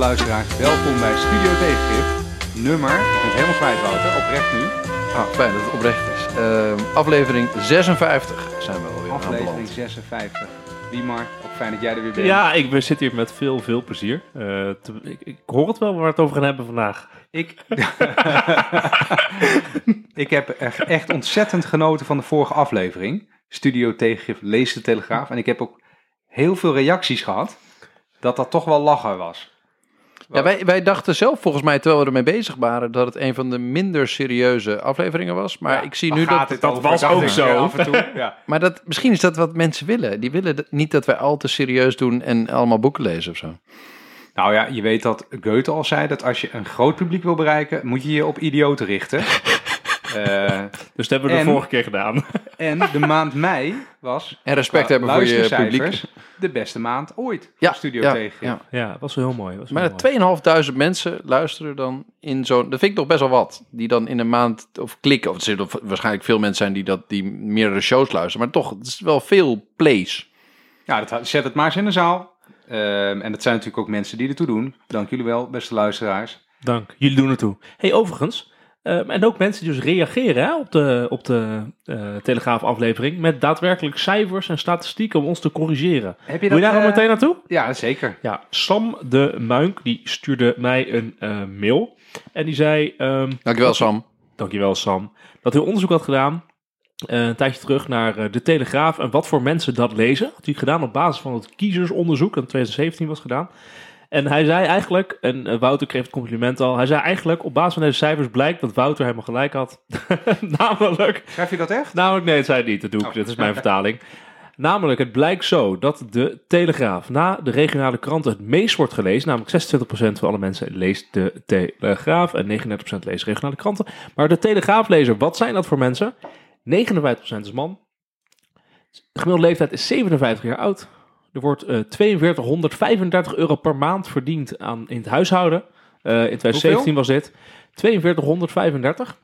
luisteraars, welkom bij Studio Tegengif. Nummer, ik ben het helemaal kwijt Wouter, oprecht nu. Ah, fijn dat het oprecht is. Ehm, aflevering 56 zijn we alweer Aflevering aanbeland. 56. Wiemar, ook fijn dat jij er weer bent. Ja, ik ben- zit hier met veel, veel plezier. Eh, te- ik, ik hoor het wel waar we het over gaan hebben vandaag. Ik, ik heb echt- echt ontzettend genoten van de vorige aflevering. Studio Tegengif leest de Telegraaf. En ik heb ook heel veel reacties gehad dat dat toch wel lachen was. Ja, wij, wij dachten zelf volgens mij, terwijl we ermee bezig waren, dat het een van de minder serieuze afleveringen was. Maar Ja, ik zie nu dat... dit dat was ook zo. Af en toe. Ja. Maar dat, misschien is dat wat mensen willen. Die willen dat- niet dat wij al te serieus doen en allemaal boeken lezen of zo. Nou ja, je weet dat Goethe al zei dat als je een groot publiek wil bereiken, moet je je op idioten richten. Eh, Dus dat hebben we de vorige keer gedaan. en de maand mei was En respect qua hebben voor je publiek. de beste maand ooit Ja, Studio ja, Tegen. ja. ja, dat was wel heel mooi. Was Maar heel dat mooi. 2500 mensen luisteren dan in zo'n... Dat vind ik toch best wel wat. Die dan in een maand of klikken. Of er zullen waarschijnlijk veel mensen zijn die, dat, die meerdere shows luisteren. Maar toch, het is wel veel plays. Ja, dat, zet het maar eens in de zaal. Ehm, en dat zijn natuurlijk ook mensen die ertoe doen. Dank jullie wel, beste luisteraars. Dank, jullie doen het toe. hey, overigens, eh, en ook mensen die dus reageren hè, op de, op de eh, Telegraaf-aflevering met daadwerkelijk cijfers en statistieken om ons te corrigeren. Heb je Wil je daar al eh, meteen naartoe? Ja, zeker. Ja, Sam de Muink, die stuurde mij een eh, mail. En die zei... ehm, Dankjewel Sam. Dankjewel Sam. Dat hij onderzoek had gedaan. eh, een tijdje terug naar eh, de Telegraaf en wat voor mensen dat lezen. Had hij gedaan op basis van het kiezersonderzoek dat in 2017 was gedaan. En hij zei eigenlijk, en eh, Wouter kreeg het compliment al. Hij zei eigenlijk, op basis van deze cijfers blijkt dat Wouter helemaal gelijk had. namelijk, Schrijf je dat echt? namelijk, nee, het zei hij niet, dat doe ik, Oh. dit is mijn vertaling. Namelijk, het blijkt zo dat de Telegraaf na de regionale kranten het meest wordt gelezen. Namelijk 26% van alle mensen leest de Telegraaf en 39% leest regionale kranten. Maar de Telegraaflezer, wat zijn dat voor mensen? 59% is man. De gemiddelde leeftijd is 57 jaar oud. Er wordt eh 4235 euro per maand verdiend aan, in het huishouden. Eh, in 2017 was dit 4235.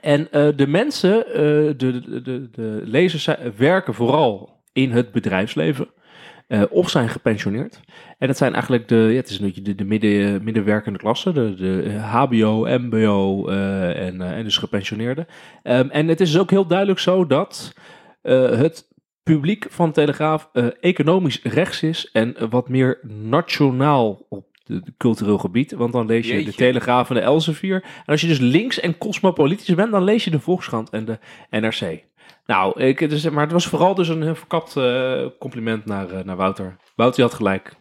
En eh, de mensen, de, de, de, de lezers werken vooral in het bedrijfsleven. of zijn gepensioneerd. En dat zijn eigenlijk de, ja, het is een beetje de, de midden, middenwerkende klasse, de, de HBO, MBO en, en dus gepensioneerden. Ehm, en het is dus ook heel duidelijk zo dat het publiek van de Telegraaf eh, economisch rechts is en eh, wat meer nationaal op het cultureel gebied. Want dan lees je Jeetje. de Telegraaf en de Elsevier. En als je dus links en cosmopolitisch bent, dan lees je de Volkskrant en de NRC. Nou, ik, het is, maar het was vooral dus een heel verkapt eh, compliment naar, naar Wouter. Wouter had gelijk.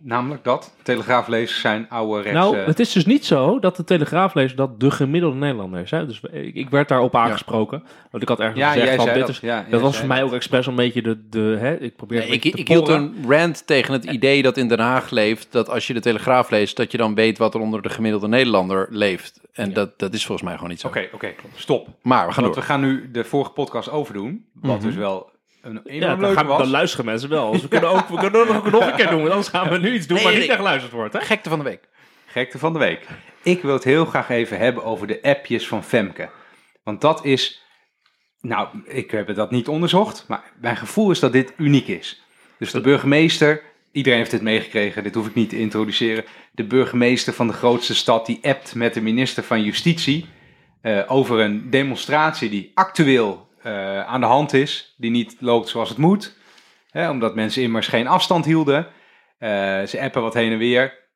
Namelijk dat telegraaflezers zijn oude rechts. nou, het is dus niet zo dat de Telegraaflezer dat de gemiddelde Nederlander is. Hè? Dus ik, ik werd daarop aangesproken. Want ik had ergens ja, gezegd van, dit dat. is, ja, dat was voor mij ook expres een beetje de... de hè? Ik probeer Nee, ik, ik hield een rant tegen het idee dat in Den Haag leeft, dat als je de Telegraaf leest, dat je dan weet wat er onder de gemiddelde Nederlander leeft. En dat, dat is volgens mij gewoon niet zo. Oké, oké, stop. Maar we gaan Want door. we gaan nu de vorige podcast overdoen. Wat Mhm. dus wel een Ja, dan, gaan, was. dan luisteren mensen wel. Dus we kunnen ook, we kunnen ook nog een keer doen. Want anders gaan we nu iets doen Nee, waar nee, niet naar geluisterd wordt. Hè? Gekte van de week. Gekte van de week. Ik wil het heel graag even hebben over de appjes van Femke. Want dat is... Nou, ik heb dat niet onderzocht. Maar mijn gevoel is dat dit uniek is. Dus de burgemeester... Iedereen heeft dit meegekregen. Dit hoef ik niet te introduceren. De burgemeester van de grootste stad... die appt met de minister van Justitie... eh, over een demonstratie die actueel eh, aan de hand is. Die niet loopt zoals het moet. Hè, omdat mensen immers geen afstand hielden. Eh, ze appen wat heen en weer.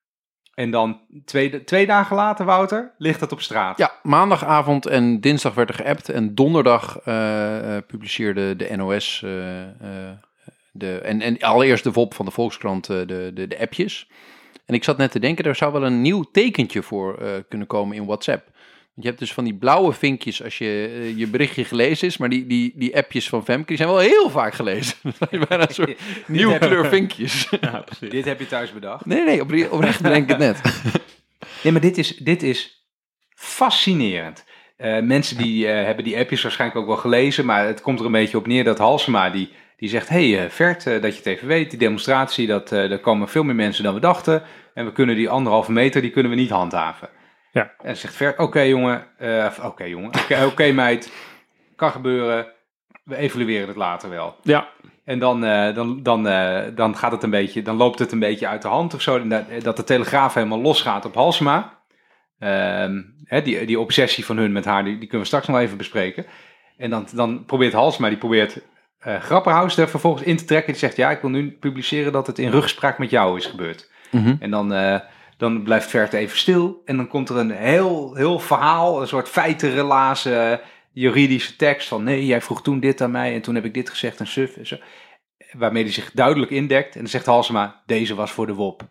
En dan twee, twee dagen later, Wouter, ligt het op straat. Ja, maandagavond en dinsdag werd er geappt. En donderdag eh, publiceerde de NOS de, en, en allereerst de VOP van de Volkskrant de, de, de appjes. En ik zat net te denken, er zou wel een nieuw tekentje voor kunnen komen in WhatsApp. Want je hebt dus van die blauwe vinkjes als je, eh, je berichtje gelezen is. Maar die, die, die appjes van Femke, die zijn wel heel vaak gelezen. Bijna een soort nieuwe kleur vinkjes. Ja, precies. Dit heb je thuis bedacht. Nee, nee, opre- oprecht denk ik het net. Nee, maar dit is, dit is fascinerend. Eh, mensen die eh, hebben die appjes waarschijnlijk ook wel gelezen, maar het komt er een beetje op neer dat Halsema die, die zegt, hey eh, Vert, eh, dat je het even weet, die demonstratie, dat, eh daar komen veel meer mensen dan we dachten en we kunnen die anderhalve meter, die kunnen we niet handhaven. Ja. En zegt Vert, oké jongen, eh, oké jongen, oké oké, meid, kan gebeuren, we evalueren het later wel. Ja, En dan, eh, dan, dan, eh, dan gaat het een beetje, dan loopt het een beetje uit de hand of zo. Dat, de Telegraaf helemaal losgaat op Halsema. Ehm, hè, die, die obsessie van hun met haar, die, die kunnen we straks nog even bespreken. En dan, dan probeert Halsema, die probeert Grapperhaus er vervolgens in te trekken. Die zegt, ja, ik wil nu publiceren dat het in rugspraak met jou is gebeurd. Mhm. En dan, dan blijft Verte even stil. En dan komt er een heel, heel verhaal, een soort feitenrelaas, eh, juridische tekst van... nee, jij vroeg toen dit aan mij en toen heb ik dit gezegd en suf en zo. Waarmee hij zich duidelijk indekt. En dan zegt Halsema, deze was voor de WOP.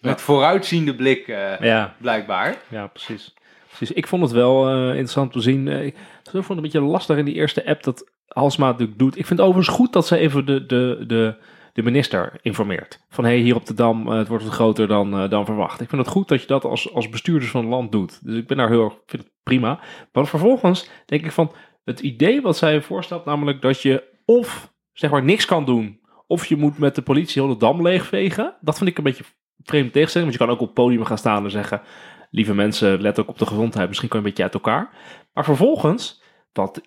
Met vooruitziende blik, eh, Ja, blijkbaar. ja precies. precies. Ik vond het wel eh, interessant te zien. Ik vond het een beetje lastig in die eerste app dat Halsma natuurlijk doet. Ik vind het overigens goed dat ze even de, de, de, de minister informeert. Van hé, hey, hier op de Dam, eh, het wordt wat groter dan, eh, dan verwacht. Ik vind het goed dat je dat als, als bestuurders van het land doet. Dus ik ben daar heel vind het prima. Maar vervolgens denk ik van het idee wat zij voorstelt, namelijk dat je of zeg maar niks kan doen, of je moet met de politie heel de Dam leegvegen. Dat vind ik een beetje vreemd tegenstelling. Want je kan ook op podium gaan staan en zeggen, lieve mensen, let ook op de gezondheid. Misschien kan je een beetje uit elkaar. Maar vervolgens, wat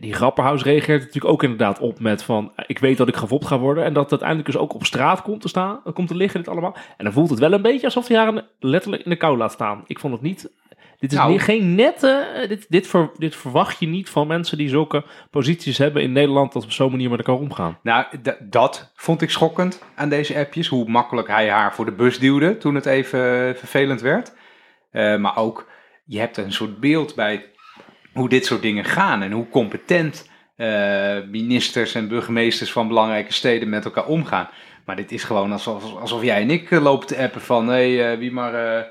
die Grapperhaus reageert natuurlijk ook inderdaad op met van... ik weet dat ik gefopt ga worden... en dat het uiteindelijk dus ook op straat komt te staan, eh, komt te liggen dit allemaal. En dan voelt het wel een beetje alsof hij haar letterlijk in de kou laat staan. Ik vond het niet... Dit is Nou. niet- geen nette... eh, Dit, dit, ver- dit verwacht je niet van mensen die zulke posities hebben in Nederland... dat we op zo'n manier met elkaar omgaan. Nou, dat vond ik schokkend aan deze appjes. Hoe makkelijk hij haar voor de bus duwde toen het even eh, vervelend werd. Eh, maar ook, je hebt een soort beeld bij hoe dit soort dingen gaan. En hoe competent eh, ministers en burgemeesters van belangrijke steden met elkaar omgaan. Maar dit is gewoon alsof, alsof jij en ik eh, lopen te appen van... hé, hey, eh, wie maar... eh,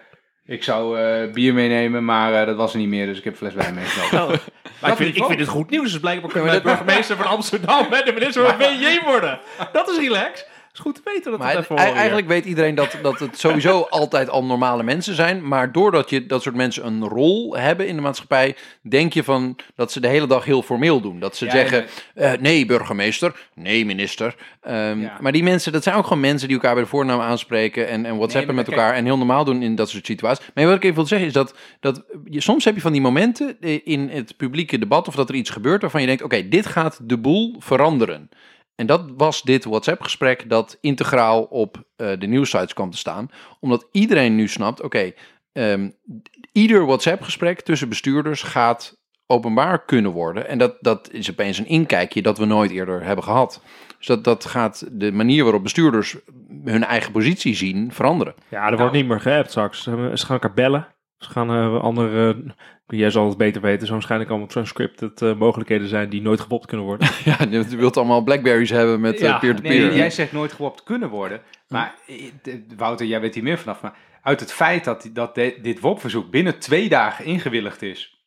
ik zou eh, bier meenemen, maar eh, dat was er niet meer, dus ik heb een fles wijn meegenomen. Maar ik vind, ik vind het goed nieuws. Dus blijkbaar kunnen wij burgemeester van Amsterdam en de minister van VJ worden. Dat is relax. Het is goed te weten dat Maar het e- eigenlijk weet iedereen dat, dat het sowieso altijd al normale mensen zijn. Maar doordat je dat soort mensen een rol hebben in de maatschappij, denk je van dat ze de hele dag heel formeel doen. Dat ze Ja, zeggen, eh, nee burgemeester, nee minister. Ehm, Ja. Maar die mensen, dat zijn ook gewoon mensen die elkaar bij de voornaam aanspreken en, en whatsappen met elkaar en heel normaal doen in dat soort situaties. Maar wat ik even wil zeggen is dat, dat je, soms heb je van die momenten in het publieke debat of dat er iets gebeurt waarvan je denkt, oké, dit gaat de boel veranderen. En dat was dit WhatsApp-gesprek dat integraal op eh, de nieuwsites kwam te staan. Omdat iedereen nu snapt, oké, ehm, ieder WhatsApp-gesprek tussen bestuurders gaat openbaar kunnen worden. En dat, dat is opeens een inkijkje dat we nooit eerder hebben gehad. Dus dat, dat gaat de manier waarop bestuurders hun eigen positie zien veranderen. Ja, er wordt niet meer geappt straks. Ze ze gaan elkaar bellen. Ze gaan eh, andere... jij zal het beter weten. Zo waarschijnlijk allemaal transcripted eh, mogelijkheden zijn die nooit gepopt kunnen worden. Ja, je wilt allemaal Blackberries hebben met eh, Ja, peer-to-peer. Nee, jij zegt nooit gewopt kunnen worden. Maar eh, Wouter, jij weet hier meer vanaf. Maar uit het feit dat, dat de- dit WOP-verzoek binnen twee dagen ingewilligd is,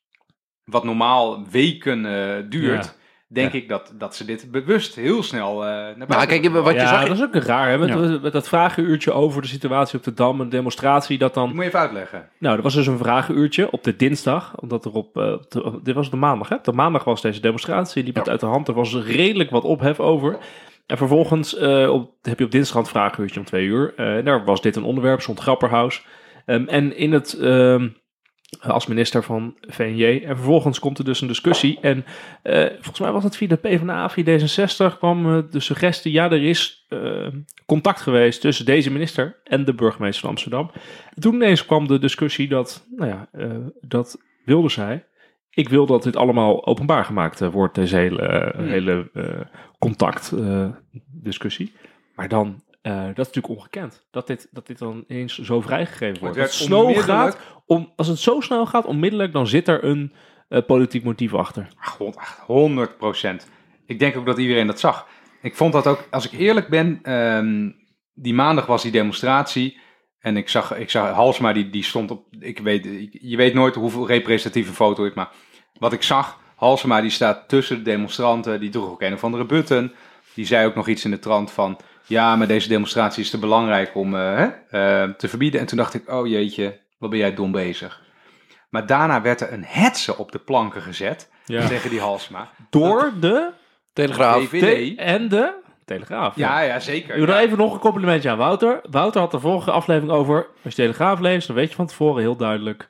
wat normaal weken eh, duurt, Ja. Denk ik dat, dat ze dit bewust heel snel eh naar buiten Nou, kijk, wat je ja, zag... dat is ook raar. Hè? Met, Ja. met dat vragenuurtje over de situatie op de Dam, een demonstratie, dat Dat dan... moet je even uitleggen. Nou, er was dus een vragenuurtje op de dinsdag, omdat er op... eh, op de- dit was de maandag, hè? Op de maandag was deze demonstratie, liep het Ja. uit de hand. Er was redelijk wat ophef over. En vervolgens eh, op, heb je op dinsdag een vragenuurtje om twee uur. Eh, daar was dit een onderwerp, stond Grapperhaus. Ehm, en in het... ehm, als minister van VNJ. En vervolgens komt er dus een discussie. En eh, volgens mij was het via de PvdA, via D66, kwam eh, de suggestie: ja, er is eh, contact geweest tussen deze minister en de burgemeester van Amsterdam. En toen ineens kwam de discussie dat, nou ja, dat wilde zij. Ik wil dat dit allemaal openbaar gemaakt wordt, deze hele, Hmm. hele contactdiscussie. maar dan, eh, dat is natuurlijk ongekend. Dat dit, dat dit dan ineens zo vrijgegeven wordt. Het snel onmiddellijk- gaat, om, als het zo snel gaat, onmiddellijk, dan zit er een eh, politiek motief achter. Ach, hond- ach, 100 procent. Ik denk ook dat iedereen dat zag. Ik vond dat ook, als ik eerlijk ben, ehm, die maandag was die demonstratie. En ik zag, ik zag Halsma, die, die stond op. Ik weet, ik- je weet nooit hoeveel representatieve foto is, maar wat ik zag, Halsema die staat tussen de demonstranten. Die droeg ook een of andere button. Die zei ook nog iets in de trant van. Ja, maar deze demonstratie is te belangrijk om eh, hè, eh, te verbieden. En toen dacht ik, oh jeetje, wat ben jij dom bezig. Maar daarna werd er een hetze op de planken gezet tegen die Halsma. Door de Telegraaf. VVD. en de Telegraaf. Ja, ja, zeker. Ik wil Ja. even nog een complimentje aan Wouter. Wouter had de vorige aflevering over, als je Telegraaf leest, dan weet je van tevoren heel duidelijk,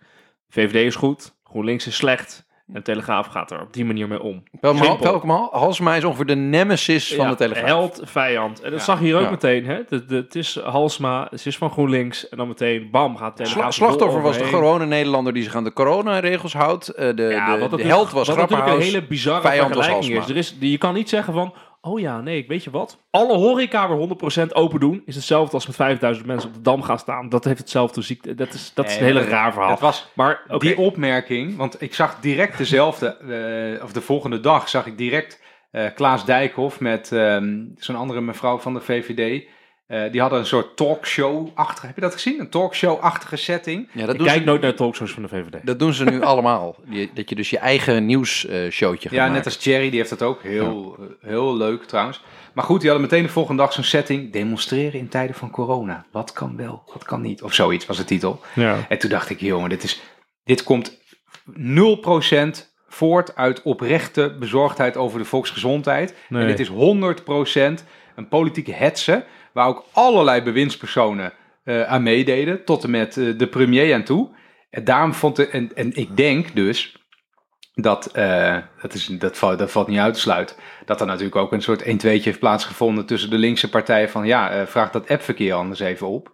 VVD is goed, GroenLinks is slecht. En de Telegraaf gaat er op die manier mee om. Welke Halsema is ongeveer de nemesis van Ja, de Telegraaf. Held, vijand. En dat Ja. zag je hier ook Ja. meteen. Hè? De, de, het is Halsma, het is van GroenLinks. En dan meteen, bam, gaat de Sla- Telegraaf er slachtoffer was de gewone Nederlander die zich aan de coronaregels houdt. Eh, de, de, de held was wat natuurlijk een Grapperhaus. hele bizarre vijand was vergelijking is. Halsma. Er is. Je kan niet zeggen van, oh ja, nee, weet je wat? Alle horeca weer 100% open doen is hetzelfde als met 5000 mensen op de Dam gaan staan. Dat heeft hetzelfde ziekte. Dat is, dat is een hele raar verhaal. Het was maar die opmerking, want ik zag direct dezelfde, eh, of de volgende dag zag ik direct eh, Klaas Dijkhoff met ehm, zo'n andere mevrouw van de VVD. Eh, die hadden een soort talkshow-achtige, heb je dat gezien? Een talkshow-achtige setting. Ja, dat, ik doen kijk ze, nooit naar de talkshows van de VVD. dat doen ze nu allemaal. Die- dat je dus je eigen nieuwsshowtje gaat Ja, maken. net als Jerry, die heeft dat ook. Heel, eh, heel leuk trouwens. Maar goed, die hadden meteen de volgende dag zo'n setting. Demonstreren in tijden van corona. Wat kan wel, wat kan niet. Of zoiets was de titel. Ja. En toen dacht ik, jongen, dit, is, dit komt 0% voort uit oprechte bezorgdheid over de volksgezondheid. Nee. En dit is 100% een politieke hetze, waar ook allerlei bewindspersonen eh, aan meededen, tot en met eh, de premier aan toe. En daarom vond ik, en, en ik denk dus dat, eh, dat, is, dat, valt, dat valt niet uit te sluiten, dat er natuurlijk ook een soort 1-2'tje heeft plaatsgevonden tussen de linkse partijen van, ja, vraag dat appverkeer anders even op.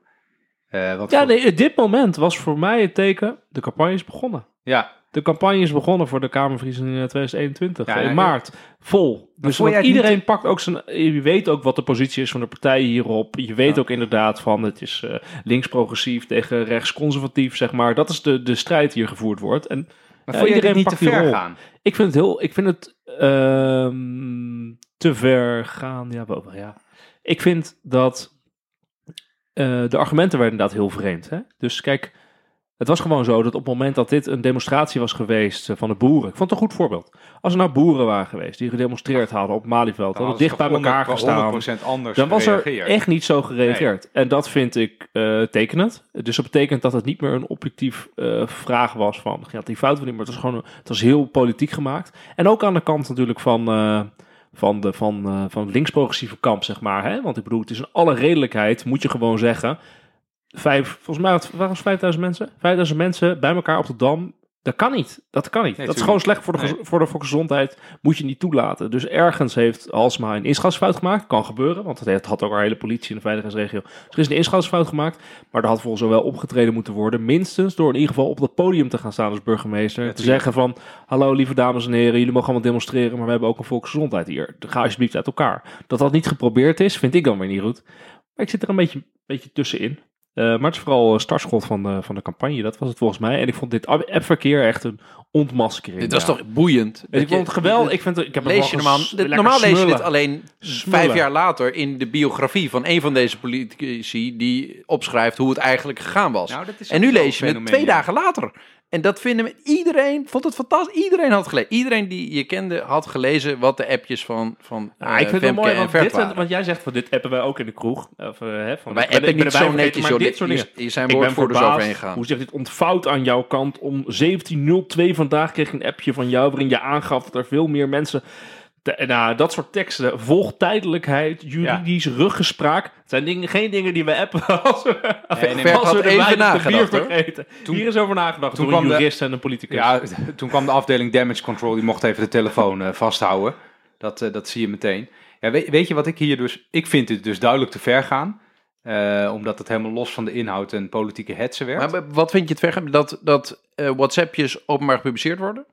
Wat Ja, voor- nee, dit moment was voor mij het teken, de campagne is begonnen. ja, De campagne is begonnen voor de Kamerverkiezingen in 2021, Ja, in maart, vol. Dus iedereen pakt ook zijn... Je weet ook wat de positie is van de partijen hierop. Je weet Ja. ook inderdaad van het is eh, links-progressief tegen rechts-conservatief, zeg maar. Dat is de, de strijd die hier gevoerd wordt. En maar je iedereen niet te pakt die ver rol. gaan? ik vind het heel... Ik vind het ehm, te ver gaan. Ja, wel, ja. Ik vind dat eh, de argumenten werden inderdaad heel vreemd. Hè? Dus kijk, het was gewoon zo dat op het moment dat dit een demonstratie was geweest eh, van de boeren. Ik vond het een goed voorbeeld. Als er nou boeren waren geweest die gedemonstreerd hadden op Malieveld, hadden dicht bij elkaar gestaan. 100% anders Dan was er echt niet zo gereageerd. En dat vind ik eh, tekenend. Dus dat betekent dat het niet meer een objectief eh, vraag was van, gaat die fout of niet, maar het was gewoon, het was heel politiek gemaakt. En ook aan de kant natuurlijk van, eh, van, de, van, van links-progressieve kamp, zeg maar. Hè? Want ik bedoel, het is in alle redelijkheid, moet je gewoon zeggen, vijf, volgens mij waren het 5000 mensen? 5000 mensen bij elkaar op de Dam. Dat kan niet. Dat kan niet. Nee, dat is gewoon slecht voor de, Nee. voor de voor gezondheid. Moet je niet toelaten. Dus ergens heeft Halsma een inschattingsfout gemaakt. Kan gebeuren, want het had ook al hele politie in de veiligheidsregio. Dus er is een inschattingsfout gemaakt. Maar er had volgens mij wel opgetreden moeten worden. Minstens door in ieder geval op dat podium te gaan staan als burgemeester. Ja, te zeggen van, hallo lieve dames en heren. Jullie mogen allemaal demonstreren, maar we hebben ook een volksgezondheid hier. Ga alsjeblieft uit elkaar. Dat dat niet geprobeerd is, vind ik dan weer niet goed. Maar ik zit er een beetje, beetje tussenin. Eh, maar het is vooral een startschot van de, van de campagne. Dat was het volgens mij. En ik vond dit appverkeer echt een ontmaskering. Dit was Ja. toch boeiend? En ik vond het geweldig. Ik, vind, het- ik heb Lees je normaal, dit- normaal lees je dit alleen Smullen. vijf jaar later in de biografie van een van deze politici die opschrijft hoe het eigenlijk gegaan was. Nou, en nu lees je het twee dagen later. En dat vinden we, iedereen vond het fantastisch. Iedereen had gelezen. Iedereen die je kende had gelezen wat de appjes van, van eh, ik vind het mooi, want, dit, waren. want jij zegt van dit appen wij ook in de kroeg. Of, eh, hè, van, Wij appen niet zo netjes, maar joh. dit Dit- soort dingen. hier- hier zijn Ik ben woordvoerders verbaasd overheen gegaan. Hoe zegt dit ontfout aan jouw kant? Om 17.02 vandaag kreeg ik een appje van jou waarin je aangaf dat er veel meer mensen... nou, dat soort teksten, volgtijdelijkheid, juridisch ruggespraak. Het zijn dingen, geen dingen die we appen als we, Nee, nee, als we had de even de nagedacht, biertog hoor. eten. Hier is over nagedacht toen door een de- jurist en een politicus. Ja, toen kwam de afdeling damage control, die mocht even de telefoon eh, vasthouden. Dat, eh, dat zie je meteen. Ja, weet, weet je wat ik hier dus... Ik vind dit dus duidelijk te ver gaan. eh, omdat het helemaal los van de inhoud en politieke hetsen werd. Maar wat vind je het vergaan? Dat, dat eh, WhatsAppjes openbaar gepubliceerd worden?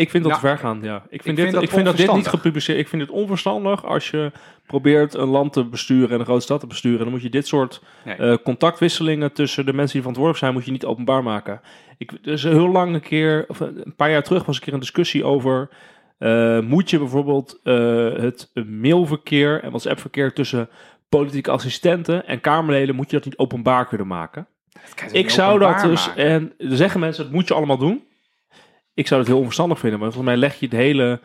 Ik vind dat Nou, ver gaan, ja. Ik vind, dit, dat ik vind dat dit niet gepubliceerd... Ik vind het onverstandig als je probeert een land te besturen en een grote stad te besturen. Dan moet je dit soort Nee. eh, contactwisselingen tussen de mensen die verantwoordelijk zijn, moet je niet openbaar maken. Ik, er is heel lang een keer, of een paar jaar terug was een keer een discussie over... eh, moet je bijvoorbeeld eh, het mailverkeer en WhatsApp-verkeer tussen politieke assistenten en Kamerleden, moet je dat niet openbaar kunnen maken? Ik zou dat dus, maken. en er zeggen mensen, dat moet je allemaal doen. Ik zou het heel onverstandig vinden, maar volgens mij leg je het hele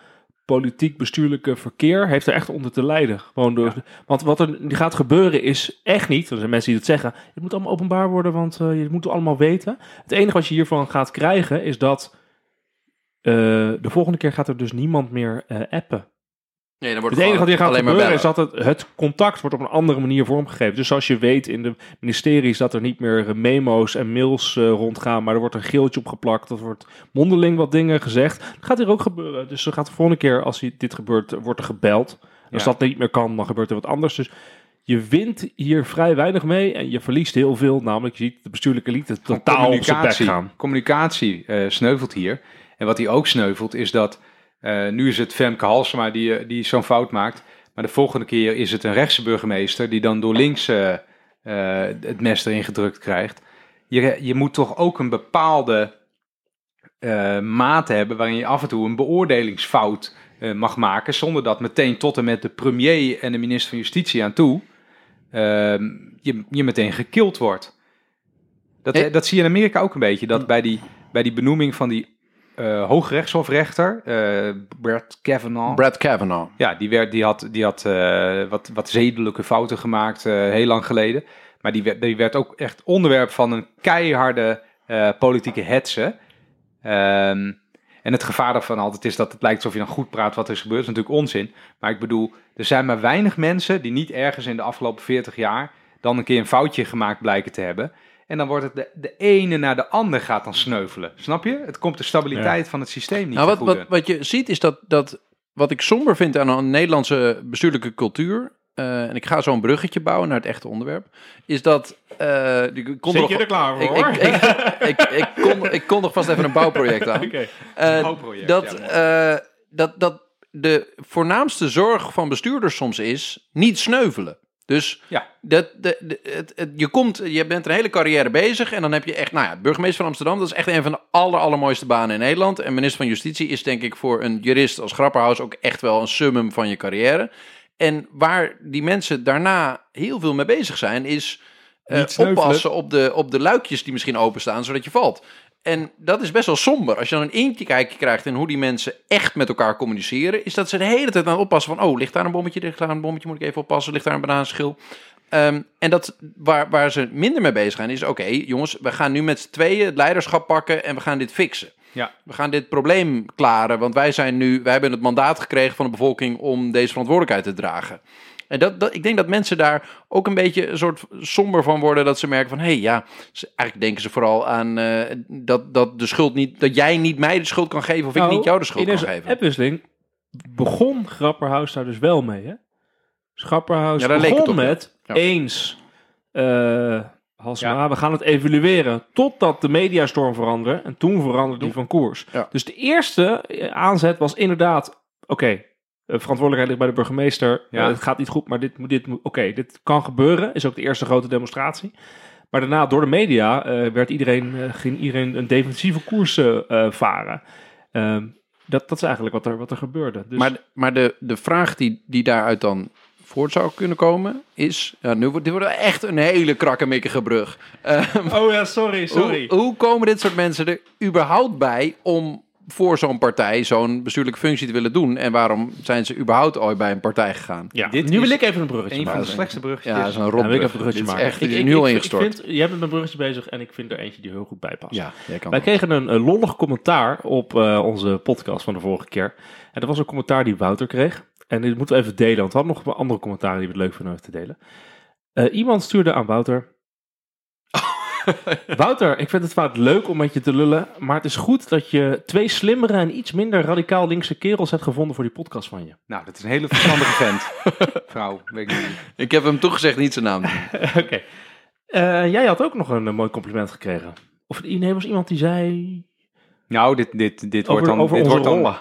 politiek-bestuurlijke verkeer, heeft er echt onder te lijden. Gewoon door, Want wat er gaat gebeuren is echt niet, er zijn mensen die dat zeggen, het moet allemaal openbaar worden, want eh, je moet het allemaal weten. Het enige wat je hiervan gaat krijgen is dat eh, de volgende keer gaat er dus niemand meer eh, appen. Nee, dan wordt Het enige wat hier gaat alleen maar gebeuren is dat het, het contact wordt op een andere manier vormgegeven. Dus zoals je weet in de ministeries dat er niet meer eh, memo's en mails eh, rondgaan, maar er wordt een geeltje opgeplakt. Er wordt mondeling wat dingen gezegd. Dat gaat hier ook gebeuren. Dus er gaat de volgende keer als dit gebeurt, eh, wordt er gebeld. Als Ja. dat niet meer kan, dan gebeurt er wat anders. Dus je wint hier vrij weinig mee en je verliest heel veel. Namelijk, je ziet de bestuurlijke elite totaal op zijn bek communicatie. gaan. Communicatie eh, sneuvelt hier. En wat hij ook sneuvelt is dat, eh, nu is het Femke Halsema die, eh, die zo'n fout maakt. Maar de volgende keer is het een rechtse burgemeester die dan door links eh, het mes erin gedrukt krijgt. Je, je moet toch ook een bepaalde mate hebben waarin je af en toe een beoordelingsfout mag maken. Zonder dat meteen tot en met de premier en de minister van Justitie aan toe ehm, je, je meteen gekild wordt. Dat, dat zie je in Amerika ook een beetje. Dat bij die, bij die benoeming van die eh hooggerechtshofrechter, eh Brett Kavanaugh. Brad Kavanaugh. Ja, die, werd, die had, die had eh, wat, wat zedelijke fouten gemaakt heel lang geleden. Maar die werd, die werd ook echt onderwerp van een keiharde politieke hetze. Ehm, en het gevaar daarvan altijd is dat het lijkt alsof je dan goed praat wat er is gebeurd. Dat is natuurlijk onzin. Maar ik bedoel, er zijn maar weinig mensen die niet ergens in de afgelopen 40 jaar dan een keer een foutje gemaakt blijken te hebben. En dan wordt het de, de ene naar de ander gaat dan sneuvelen. Snap je? Het komt de stabiliteit van het systeem niet Nou, wat, wat, wat je ziet is dat, dat wat ik somber vind aan een Nederlandse bestuurlijke cultuur, eh, en ik ga zo'n bruggetje bouwen naar het echte onderwerp, is dat... eh ik kon Zit nog- je er klaar ik, voor? ik, ik, ik, ik, kon, ik kon nog vast even een bouwproject aan. Eh, bouwproject, dat, ja, eh, dat, dat de voornaamste zorg van bestuurders soms is niet sneuvelen. Dus Ja. dat, de, de- het, het- je, komt, je bent een hele carrière bezig en dan heb je echt, nou ja, burgemeester van Amsterdam, dat is echt een van de aller, allermooiste banen in Nederland. En minister van Justitie is denk ik voor een jurist als Grapperhaus ook echt wel een summum van je carrière. En waar die mensen daarna heel veel mee bezig zijn, is eh, oppassen op de, op de luikjes die misschien openstaan, zodat je valt. En dat is best wel somber. Als je dan een eentje kijkje krijgt in hoe die mensen echt met elkaar communiceren, is dat ze de hele tijd aan het oppassen van, oh, ligt daar een bommetje, ligt daar een bommetje, moet ik even oppassen, ligt daar een bananenschil. Ehm, en dat, waar, waar ze minder mee bezig zijn, is oké, jongens, we gaan nu met z'n tweeën het leiderschap pakken en we gaan dit fixen. Ja. We gaan dit probleem klaren, want wij zijn nu, wij hebben het mandaat gekregen van de bevolking om deze verantwoordelijkheid te dragen. En dat, dat, ik denk dat mensen daar ook een beetje een soort somber van worden. Dat ze merken van, hé hey, ja, ze, eigenlijk denken ze vooral aan eh, dat, dat de schuld niet, dat jij niet mij de schuld kan geven of ik Nou, niet jou de schuld in kan geven. appwisseling begon Grapperhaus daar dus wel mee, hè? Dus Grapperhaus Ja, begon het op, ja. met Ja. eens, eh Halsema, we gaan het evalueren totdat de mediastorm veranderde. En toen veranderde die van koers. Ja. Dus de eerste eh, aanzet was inderdaad, oké, verantwoordelijkheid ligt bij de burgemeester. Ja. Eh, het gaat niet goed, maar dit, moet- dit, moet- oké, dit kan gebeuren. Is ook de eerste grote demonstratie. Maar daarna, door de media, eh, werd iedereen, eh, ging iedereen een defensieve koers eh, eh, varen. Ehm, dat, dat is eigenlijk wat er, wat er gebeurde. Dus, Maar, maar de, de vraag die, die daaruit dan voort zou kunnen komen, is... Ja, nu wordt, dit wordt echt een hele krakkemikkige brug. Ehm, oh ja, sorry, Hoe, hoe komen dit soort mensen er überhaupt bij om voor zo'n partij zo'n bestuurlijke functie te willen doen? En waarom zijn ze überhaupt ooit bij een partij gegaan? Ja, Dit nu wil ik even een bruggetje Een van maken. de slechtste bruggetjes. Ja, dat is een Ja, ik even een bruggetje maken. echt nu al ingestort. Ik vind, jij bent met een bruggetje bezig en ik vind er eentje die heel goed bij past. ja, jij kan Wij wel. kregen een, een lollig commentaar op eh, onze podcast van de vorige keer. En dat was een commentaar die Wouter kreeg. En dit moeten we even delen, want we hadden nog andere commentaren die we het leuk vinden om te delen. Eh, iemand stuurde aan Wouter. Wouter, ik vind het vaak leuk om met je te lullen, maar het is goed dat je twee slimmere en iets minder radicaal linkse kerels hebt gevonden voor die podcast van je. Nou, dat is een hele verstandige vent. Vrouw, weet ik niet. Ik heb hem toegezegd niet zijn naam. Oké. Eh, jij had ook nog een, eh, mooi compliment gekregen. Of nee, er was iemand die zei Nou, dit, dit, dit, wordt, dan, over dit, onze wordt dan, rollen.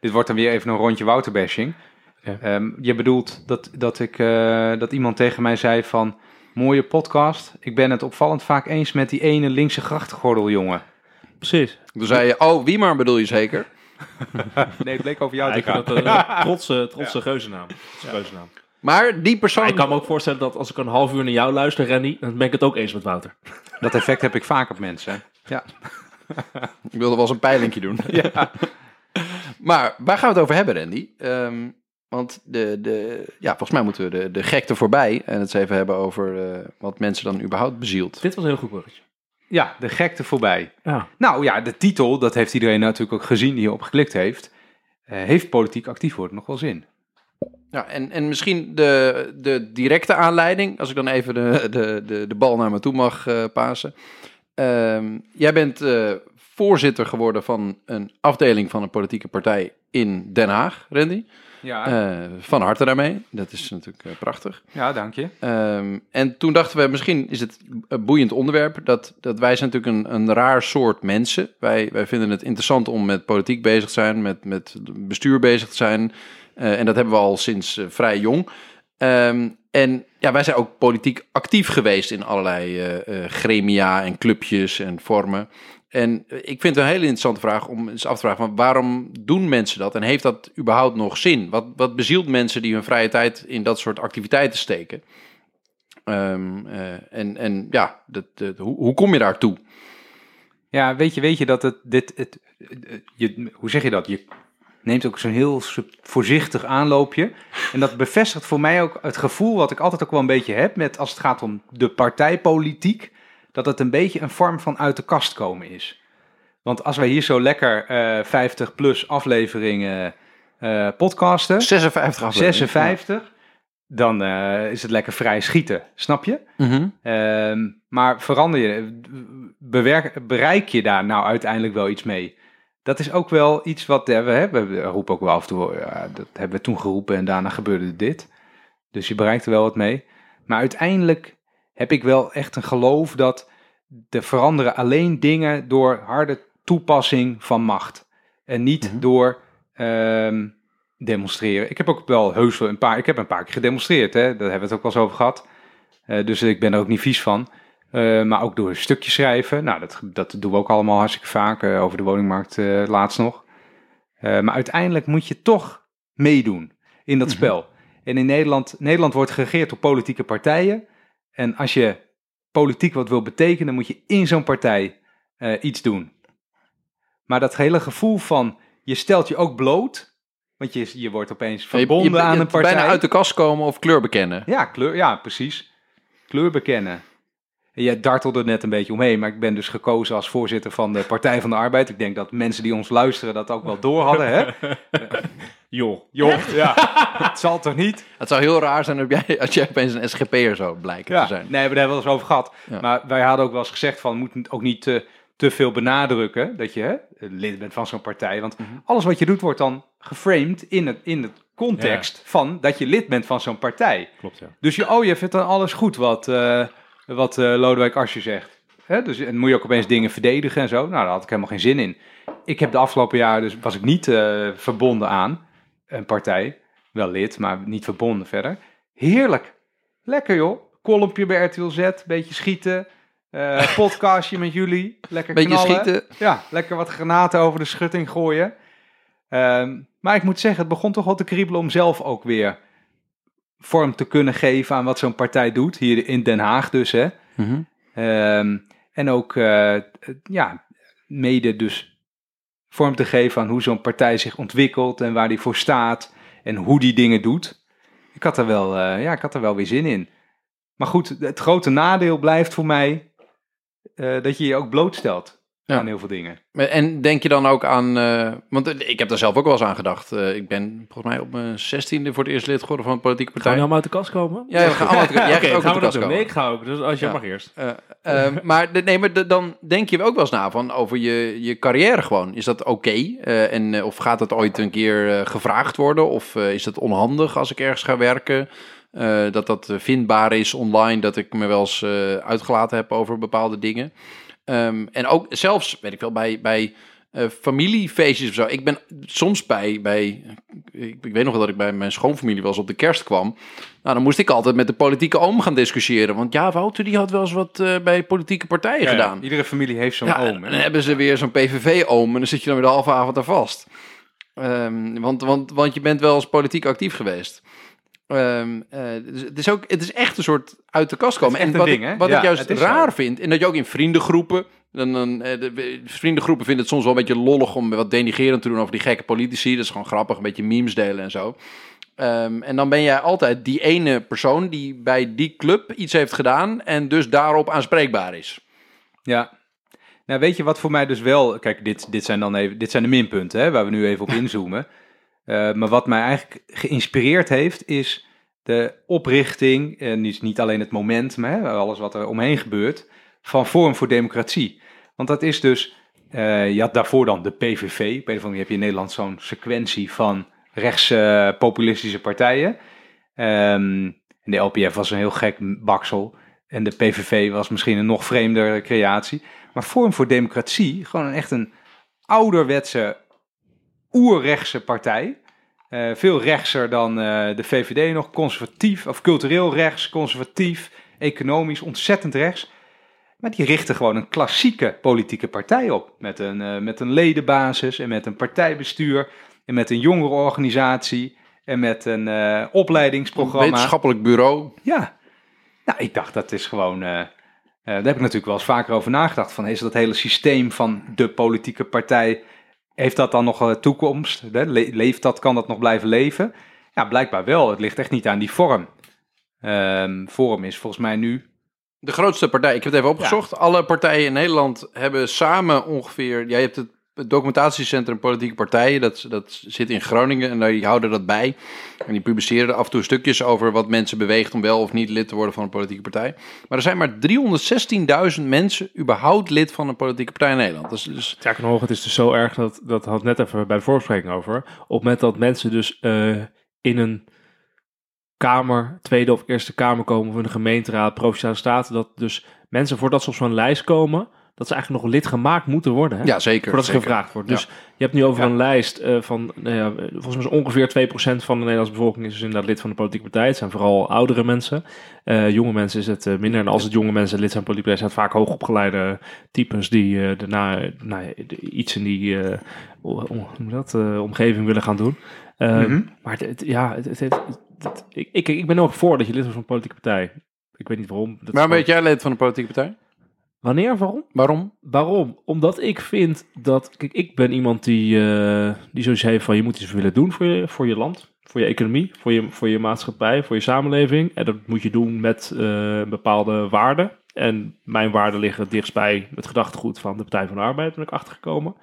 dit wordt dan weer even een rondje Wouterbashing. Ja. Ehm, je bedoelt dat, dat, ik, eh, dat iemand tegen mij zei van... Mooie podcast. Ik ben het opvallend vaak eens met die ene linkse grachtgordel, jongen. Precies. Toen zei je, oh, wie maar bedoel je zeker? Nee, het bleek over jou Ja, te gaan. dat eh, trotse, trotse geuzennaam. Maar die persoon... Maar ik kan me ook voorstellen dat als ik een half uur naar jou luister, Randy, dan ben ik het ook eens met Wouter. Dat effect heb ik vaak op mensen. Ja. Ik wilde wel eens een peilingje doen. maar waar gaan we het over hebben, Randy? Ehm, want de, de, ja, volgens mij moeten we de, de gekte voorbij en het eens even hebben over eh, wat mensen dan überhaupt bezielt. Dit was een heel goed bruggetje. ja, de gekte voorbij. Ja. Nou ja, de titel, dat heeft iedereen natuurlijk ook gezien die hierop geklikt heeft. Eh, heeft politiek actief worden nog wel zin? Ja, en, en misschien de, de directe aanleiding, als ik dan even de, de, de, de bal naar me toe mag uh, pasen. Ehm, jij bent uh, voorzitter geworden van een afdeling van een politieke partij in Den Haag, Randy. Ja, Uh, van harte daarmee. Dat is natuurlijk uh, prachtig. ja dank je. Um, en toen dachten we, misschien is het een boeiend onderwerp. Dat, dat wij zijn natuurlijk een, een raar soort mensen. Wij, wij vinden het interessant om met politiek bezig te zijn, met, met bestuur bezig te zijn. Uh, en dat hebben we al sinds vrij jong. Um, en ja, wij zijn ook politiek actief geweest in allerlei gremia en clubjes en vormen. En ik vind het een hele interessante vraag om eens af te vragen: van waarom doen mensen dat en heeft dat überhaupt nog zin? Wat, wat bezielt mensen die hun vrije tijd in dat soort activiteiten steken? Um, uh, en, en ja, dat, hoe kom je daartoe? Ja, weet je, weet je dat het, dit, het, je, hoe zeg je dat? Je neemt ook zo'n heel voorzichtig aanloopje. En dat bevestigt voor mij ook het gevoel wat ik altijd ook wel een beetje heb met als het gaat om de partijpolitiek dat het een beetje een vorm van uit de kast komen is. Want als wij hier zo lekker uh, 50 plus afleveringen uh, podcasten. 56 afleveringen. 56. Ja. Dan uh, is het lekker vrij schieten, snap je? Mm -hmm. maar verander je, bewerk, bereik je daar nou uiteindelijk wel iets mee? Dat is ook wel iets wat we hebben. We roepen ook wel af en toe, ja, dat hebben we toen geroepen en daarna gebeurde dit. Dus je bereikt er wel wat mee. Maar uiteindelijk heb ik wel echt een geloof dat er veranderen alleen dingen door harde toepassing van macht. En niet mm -hmm. door um, demonstreren. Ik heb ook wel heus wel een paar, ik heb een paar keer gedemonstreerd, hè? daar hebben we het ook wel eens over gehad. Uh, dus ik ben er ook niet vies van. Uh, maar ook door een stukje schrijven. Nou, dat, dat doen we ook allemaal hartstikke vaak uh, over de woningmarkt laatst nog. maar uiteindelijk moet je toch meedoen in dat mm -hmm. spel. En in Nederland, Nederland wordt geregeerd door politieke partijen. En als je politiek wat wil betekenen, moet je in zo'n partij uh, iets doen. Maar dat hele gevoel van, je stelt je ook bloot, want je, je wordt opeens verbonden je, je, aan een partij. Bijna uit de kast komen of kleur bekennen. Ja, kleur, ja precies. Kleur bekennen. Jij dartelde er net een beetje omheen, maar ik ben dus gekozen als voorzitter van de Partij van de Arbeid. Ik denk dat mensen die ons luisteren dat ook wel door hadden, hè? Joh. Joh, ja. het zal toch niet? Het zou heel raar zijn als jij, als jij opeens een SGP'er zou blijken ja. te zijn. Nee, we hebben het wel eens over gehad. Ja. Maar wij hadden ook wel eens gezegd van, moet het ook niet te, te veel benadrukken dat je hè, lid bent van zo'n partij. Want Mhm. alles wat je doet wordt dan geframed in het, in het context ja. van dat je lid bent van zo'n partij. Klopt, ja. Dus je, oh, je vindt dan alles goed wat, uh, wat uh, Lodewijk Asscher zegt. Hè? Dus en moet je ook opeens dingen verdedigen en zo. Nou, daar had ik helemaal geen zin in. Ik heb de afgelopen jaren dus was ik niet uh, verbonden aan een partij. Wel lid, maar niet verbonden verder. Heerlijk. Lekker joh. Kolompje bij RTL Z, beetje schieten. Uh, podcastje met jullie. Lekker beetje knallen. schieten. Ja, lekker wat granaten over de schutting gooien. Um, maar ik moet zeggen, het begon toch wel te kriebelen om zelf ook weer vorm te kunnen geven aan wat zo'n partij doet. Hier in Den Haag dus, hè. Mm -hmm. um, en ook, uh, ja, mede dus vorm te geven aan hoe zo'n partij zich ontwikkelt en waar die voor staat en hoe die dingen doet. Ik had er wel, uh, ja, ik had er wel weer zin in. Maar goed, het grote nadeel blijft voor mij uh, dat je je ook blootstelt ja. aan heel veel dingen. En denk je dan ook aan, uh, want ik heb daar zelf ook wel eens aan gedacht. Uh, ik ben volgens mij op mijn zestiende voor het eerst lid geworden van een politieke partij. Gaan we allemaal uit de kast komen? Ja, we gaan allemaal uit de kast. Jij okay, gaat ook gaan uit de kast doen. komen. Nee, ik ga ook. Dus als jij ja. mag eerst. Uh, maar, de, nee, maar de, dan denk je ook wel eens na van over je, je carrière gewoon. Is dat oké? Okay? en of gaat dat ooit een keer gevraagd worden? Of is dat onhandig als ik ergens ga werken? Uh, dat dat vindbaar is online, dat ik me wel eens uh, uitgelaten heb over bepaalde dingen. Um, en ook zelfs, weet ik wel, bij, bij uh, familiefeestjes of zo. Ik ben soms bij, bij ik, ik, weet nog wel dat ik bij mijn schoonfamilie was op de kerst kwam. Nou, dan moest ik altijd met de politieke oom gaan discussiëren. Want ja, Wouter die had wel eens wat bij politieke partijen ja, gedaan. Ja, iedere familie heeft zo'n ja, oom. En dan hebben ze weer zo'n PVV-oom en dan zit je dan weer de halve avond daar vast. Um, want, want, want je bent wel eens politiek actief geweest. Um, uh, dus het, is ook, het is echt een soort uit de kast komen. En wat, ding, ik, wat ja, ik juist raar zo. vind, en dat je ook in vriendengroepen, dan, dan, uh, de, vriendengroepen vinden het soms wel een beetje lollig om wat denigerend te doen over die gekke politici. Dat is gewoon grappig, een beetje memes delen en zo. Um, en dan ben jij altijd die ene persoon die bij die club iets heeft gedaan en dus daarop aanspreekbaar is. Ja, nou weet je wat voor mij dus wel, kijk dit, dit zijn dan even, dit zijn de minpunten hè, waar we nu even op inzoomen. Eh, maar wat mij eigenlijk geïnspireerd heeft, is de oprichting, en niet, alleen het moment, maar hè, alles wat er omheen gebeurt, van Forum voor Democratie. Want dat is dus, eh, je had daarvoor dan de PVV, op een of heb je in Nederland zo'n sequentie van rechtse populistische partijen. Ehm, en de LPF was een heel gek baksel. En de PVV was misschien een nog vreemdere creatie. Maar Forum voor Democratie, gewoon een, echt een ouderwetse, oerrechtse partij. Eh, veel rechtser dan eh, de VVD nog. Conservatief, of cultureel rechts, conservatief, economisch, ontzettend rechts. Maar die richten gewoon een klassieke politieke partij op. Met een, eh, met een ledenbasis en met een partijbestuur. En met een jongerenorganisatie. En met een opleidingsprogramma. Wetenschappelijk bureau. Ja, nou, ik dacht dat is gewoon. daar heb ik natuurlijk wel eens vaker over nagedacht. Van, is dat hele systeem van de politieke partij. Heeft dat dan nog een toekomst? Leeft dat, kan dat nog blijven leven? Ja, blijkbaar wel. Het ligt echt niet aan die vorm. Ehm vorm is volgens mij nu. De grootste partij, ik heb het even opgezocht. Alle partijen in Nederland hebben samen ongeveer. Jij hebt het, het documentatiecentrum Politieke Partijen, dat, dat zit in Groningen en die houden dat bij. En die publiceren af en toe stukjes over wat mensen beweegt om wel of niet lid te worden van een politieke partij. Maar er zijn maar 316.000 mensen überhaupt lid van een politieke partij in Nederland. Dus Sterker nog, het is dus zo erg dat, dat had net even bij de voorbespreking over. Op het moment dat mensen dus eh, in een kamer, tweede of eerste kamer komen of in een gemeenteraad, provinciale staten, dat dus mensen voordat ze op zo'n lijst komen, dat ze eigenlijk nog lid gemaakt moeten worden. Hè? ja, zeker. Voordat ze zeker. gevraagd wordt. Dus je hebt nu over Ja. een lijst eh, van, nou ja, volgens mij is ongeveer 2% van de Nederlandse bevolking is dus inderdaad lid van de politieke partij. Het zijn vooral oudere mensen. Eh, jonge mensen is het eh, minder. En als het jonge mensen lid zijn van de politieke partij, zijn het vaak hoogopgeleide types die eh, daarna nou, iets in die o- o- hoe noem je dat, omgeving willen gaan doen. Eh, Mhm. Maar het, het- ja, het, ik, ik, ik ben ook voor dat je lid wordt van een politieke partij. Ik weet niet waarom. Dat Maar weet jij lid van een politieke partij? Wanneer, waarom? Waarom? Waarom? Omdat ik vind dat... Kijk, ik ben iemand die, eh die zoiets heeft van... je moet iets willen doen voor je, voor je land, voor je economie, voor je, voor je maatschappij, voor je samenleving. En dat moet je doen met eh, bepaalde waarden. En mijn waarden liggen dichtstbij het gedachtegoed van de Partij van de Arbeid, ben ik achtergekomen.